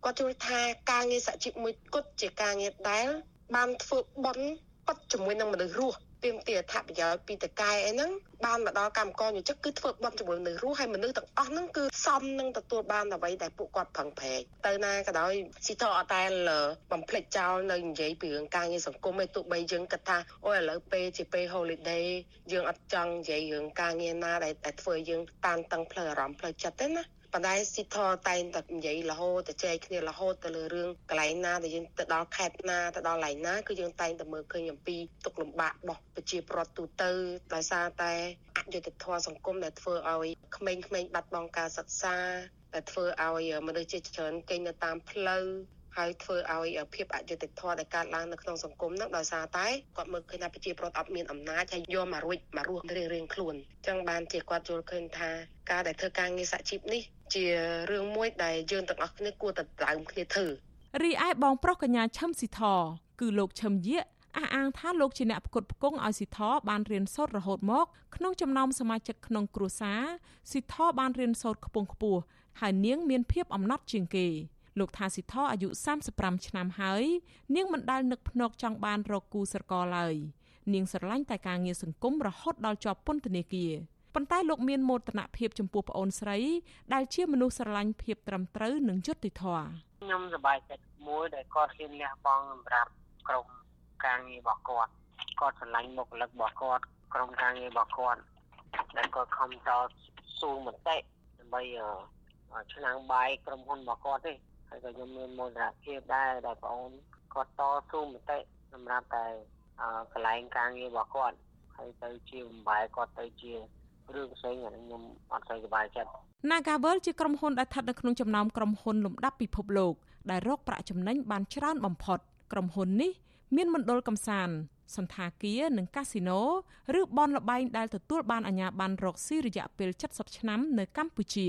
គាត់ជួយថាការងារសហជីពមួយគត់ជាការងារដែលបានធ្វើបន់ពិតជាមួយនឹងមនុស្សរស់ ទាមទារអត្ថប្រយោជន៍ពីតកែអីហ្នឹងបានមកដល់កម្មករយុជិកគឺធ្វើបន់ជាមួយមនុស្សរស់ហើយមនុស្សទាំងអស់ហ្នឹងគឺសមនឹងទទួលបានអ្វីដែលពួកគាត់ប្រឹងប្រែងទៅណាក៏ដោយស៊ីតអត់តែបំភ្លេចចោលនៅនិយាយពីរឿងការងារសង្គមឯទោះបីយើងគិតថាអូឥឡូវពេលជាពេល holiday យើងអត់ចង់និយាយរឿងការងារណាដែលតែធ្វើយើងតានតឹងផ្លូវអារម្មណ៍ផ្លូវចិត្តទេណា ប៉ុន្តែស៊ីធតែងតែនិយាយរហូតទៅចែកគ្នារហូតទៅលើរឿងកន្លែងណាដែលយើងទៅដល់ខេត្តណាទៅដល់កន្លែងណាគឺយើងតែងតែមើលឃើញអំពីទុកលំបាករបស់ប្រជាពលរដ្ឋទូទៅដោយសារតែអយុត្តិធម៌សង្គមដែលធ្វើឲ្យក្មេងៗបាត់បង់ការសិក្សាដែលធ្វើឲ្យមនុស្សជាច្រើនគេងនៅតាមផ្លូវ ហើយធ្វើឲ្យភាពអយុត្តិធម៌ដែលកើតឡើងនៅក្នុងសង្គមនោះដោយសារតែគាត់មើលឃើញថាប្រជាពលរដ្ឋអត់មានអំណាចហើយយកមករួចមករស់រៀងរៀងខ្លួនអញ្ចឹងបានជាគាត់យល់ឃើញថាការដែលធ្វើការងារសហជីពនេះជារឿងមួយដែលយើងទាំងអស់គ្នាគួរតែដើមគ្នាធ្វើរីឯបងប្រុសកញ្ញាឈឹមស៊ីធគឺលោកឈឹមយាកអះអាងថាលោកជាអ្នកផ្គត់ផ្គង់ឲ្យស៊ីធបានរៀនសូត្ររហូតមកក្នុងចំណោមសមាជិកក្នុងគ្រួសារស៊ីធបានរៀនសូត្រខ្ពង់ខ្ពស់ហើយនាងមានភាពអំណត់ជាងគេ លោកថាស៊ីធអាយុ35ឆ្នាំហើយនាងមិនដែលនឹកភ្នែកចង់បានរកគូស្រករឡើយនាងស្រឡាញ់តែការងារសង្គមរហូតដល់ជាប់ពន្ធនាគារប៉ុន្តែលោកមានមោទនភាពចំពោះប្អូនស្រីដែលជាមនុស្សស្រឡាញ់ភាពត្រឹមត្រូវនិងយុត្តិធម៌ខ្ញុំសប្បាយចិត្តមួយដែលគាត់ហ៊ានលះបង់សម្រាប់ក្រុមការងាររបស់គាត់គាត់ស្រឡាញ់មុខលឹករបស់គាត់ក្រុមការងាររបស់គាត់ដែលគាត់ខំតស៊ូមតិដើម្បីឆ្នាំងបាយក្រុមហ៊ុនរបស់គាត់ទេ ហើយក៏ខ្ញុំមានមោទនភាពដែរដែលបងអូនគាត់តស៊ូមតិសម្រាប់តែកន្លែងការងាររបស់គាត់ហើយទៅជាបំបែគាត់ទៅជារឿងផ្សេងអានេះខ្ញុំអត់សូវសប្បាយចិត្ត Nagavel ជាក្រុមហ៊ុនដែលស្ថិតនៅក្នុងចំណោមក្រុមហ៊ុនលំដាប់ពិភពលោកដែលរកប្រាក់ចំណេញបានច្រើនបំផុតក្រុមហ៊ុននេះមានមណ្ឌលកំសាន្តសន្តាគារនិងកាស៊ីណូឬបនលបែងដែលទទួលបានអាជ្ញាប័ណ្ណរកស៊ីរយៈពេល70ឆ្នាំនៅកម្ពុជា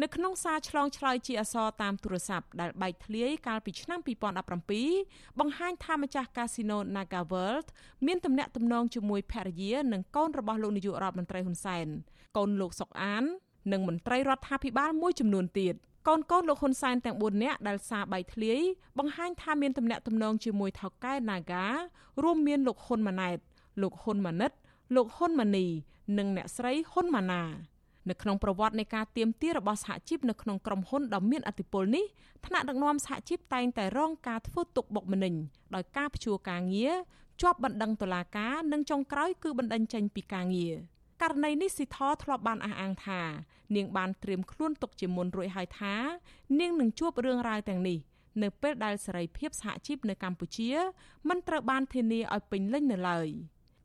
នៅក្នុងសារឆ្លងឆ្លើយជាអក្សរតាមទូរស័ព្ទដែលបែកធ្លាយកាលពីឆ្នាំ2017បង្ហាញថាម្ចាស់កាស៊ីណូ Naga World មានទំនាក់ទំនងជាមួយភរិយានិងកូនរបស់លោកនាយករដ្ឋមន្ត្រីហ៊ុនសែនកូនលោកសុកអាន និងមន្ត្រីរដ្ឋាភិបាលមួយចំនួនទៀតកូនកូនលោកហ៊ុនសែនទាំង4នាក់ដែលសារបែកធ្លាយបង្ហាញថាមានទំនាក់ទំនងជាមួយថៅកែ Naga រួមមានលោកហ៊ុនម៉ាណែតលោកហ៊ុនម៉ាណិតលោកហ៊ុនម៉ាណីនិងអ្នកស្រីហ៊ុនម៉ាណា នៅក្នុងប្រវត្តិនៃការទៀមទារបស់សហជីពនៅក្នុងក្រុមហ៊ុនដ៏មានអធិបុលនេះថ្នាក់ដឹកនាំសហជីពតែងតែរងការធ្វើទុកបុកម្នេញដោយការព្យួរការងារជាប់បណ្ដឹងតុលាការនិងចុងក្រោយគឺបណ្ដឹងចេញពីការងារករណីនេះស៊ីថធ្លាប់បានអះអាងថា នាងបានត្រៀមខ្លួនទុកជាមុនរួចហើយថា នាងនឹងជួបរឿងរ៉ាវទាំងនេះនៅពេលដែលសេរីភាពសហជីពនៅកម្ពុជាមិនត្រូវបានធានាឲ្យពេញលេញនៅឡើយ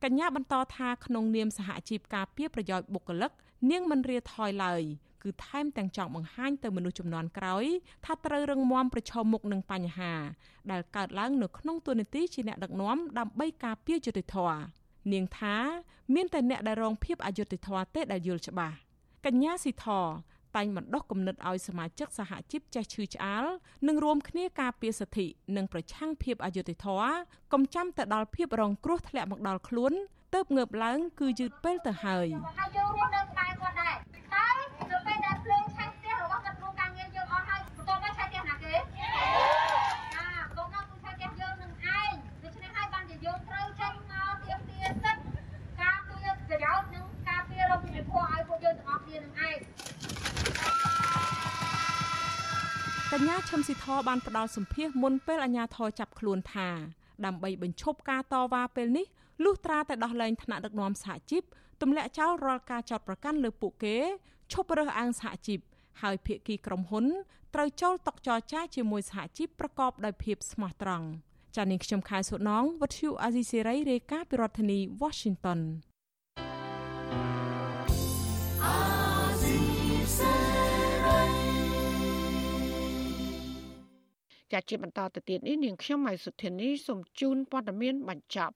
កញ្ញាបន្តថាក្នុងនាមសហជីពការពារប្រយោជន៍បុគ្គលិក នាងមិនរាថយឡើយគឺថែមទាំងចង់បង្ហាញទៅមនុស្សចំនួនក្រោយថាត្រូវរឹងមាំប្រឈមមុខនឹងបញ្ហា ដែលកើតឡើងនៅក្នុងទូនាទីជាអ្នកដឹកនាំដើម្បីការពារយុត្តិធម៌នាងថាមានតែអ្នកដែលរងភាពអយុត្តិធម៌ទេដែលយល់ច្បាស់កញ្ញាស៊ីធតែងបណ្ដុះគំនិតឲ្យសមាជិកសហជីពចេះឈឺឆ្អាលនិងរួមគ្នាការពារសិទ្ធិនិងប្រឆាំងភាពអយុត្តិធម៌កុំចាំតែដល់ភាពរងគ្រោះធ្លាក់មកដល់ខ្លួនទៅងើបឡើង គឺយឺតពេលទៅហើយហើយយើងរួមនៅក្បែរគាត់ដែរហើយនៅពេលដែលភ្លើងឆេះផ្ទះរបស់គាត់រួមការងារយើងអស់ហើយបន្ទាប់មកឆេះផ្ទះណាគេចាបងនោះគឺឆេះផ្ទះយើងនឹងឯងដូច្នេះហើយបានជាយើងត្រូវចេញមកទៀមទាសិទ្ធការពារប្រយោជន៍និងការពាររកពិភពឲ្យពួកយើងទាំងអស់គ្នានឹងឯង កញ្ញាឈឹមស៊ីធបានផ្ដល់សម្ភារមុនពេលអាជ្ញាធរចាប់ខ្លួនថាដើម្បីបញ្ឈប់ការតវ៉ាពេលនេះលុះត្រាតែដោះលែងថ្នាក់ដឹកនាំសហជីពទម្លាក់ចោលរាល់ការចោទប្រកាន់លើពួកគេឈប់រើសអើងសហជីពហើយភាគីក្រុមហ៊ុនត្រូវចូលតុចរចាជាមួយសហជីពប្រកបដោយភាពស្មោះត្រង់ចា៎នាងខ្ញុំខែសុណងវັດឈូអាស៊ីសេរីរាយការណ៍ពីរដ្ឋធានី Washington ចាជាបន្តទៅទៀតនេះនាងខ្ញុំម៉ៃសុធានីសូមជូនព័ត៌មានបញ្ចប់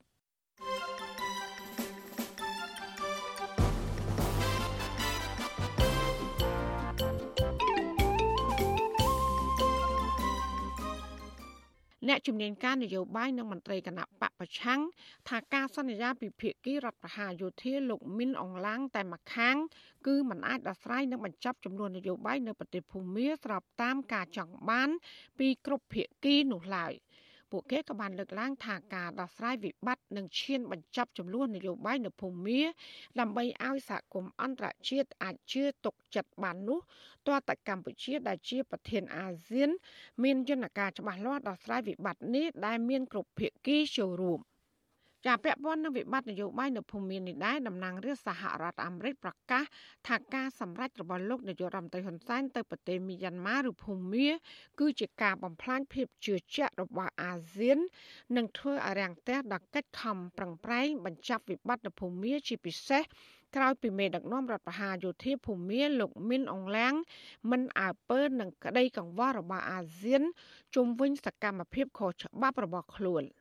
អ្នកជំនាញការនយោបាយនិងមន្ត្រីគណៈបកប្រឆាំងថាការសន្យាពីភាគីរដ្ឋប្រហារយោធាលោកមីនអងឡាងតែម្ខាង គឺมันអាចដោះស្រាយនិងបញ្ចប់ចំនួននយោបាយនៅប្រទេសភូមាស្របតាមការចង់បាន ពីគ្រប់ភាគីនោះឡើយ។ ពួកគេក៏បានលើកឡើងថាការដោះស្រាយវិបត្តិនិងឈានបញ្ចប់ចំនួននយោបាយនៅភូមាដើម្បីឲ្យសហគមន៍អន្តរជាតិអាចជឿទុកចិត្តបាននោះទាល់តែកម្ពុជាដែលជាប្រធានអាស៊ាន មានយន្តការច្បាស់លាស់ដោះស្រាយវិបត្តិនេះដែលមានគ្រប់ភាគីចូលរួម ចាពាក់ព័ន្ធនឹងវិបត្តិនយោបាយនៅភូមិមាននេះដែរតំណាងរាស្ត្រសហរដ្ឋអាមេរិកប្រកាសថាការសម្រេចរបស់លោកនាយករដ្ឋមន្ត្រីហ៊ុនសែនទៅប្រទេសមីយ៉ាន់ម៉ាឬភូមាគឺជាការបំផ្លាញភាពជឿជាក់របស់អាស៊ាន និងធ្វើឲ្យរាំងទះដល់កិច្ចខំប្រឹងប្រែងបញ្ចប់វិបត្តិនៅភូមាជាពិសេសក្រោយពីមេដឹកនាំរដ្ឋប្រហារយោធាភូមាលោកមីនអងឡាំងមិនអើពើនឹងក្តីកង្វល់របស់អាស៊ានជុំវិញសកម្មភាពខុសច្បាប់របស់ខ្លួន។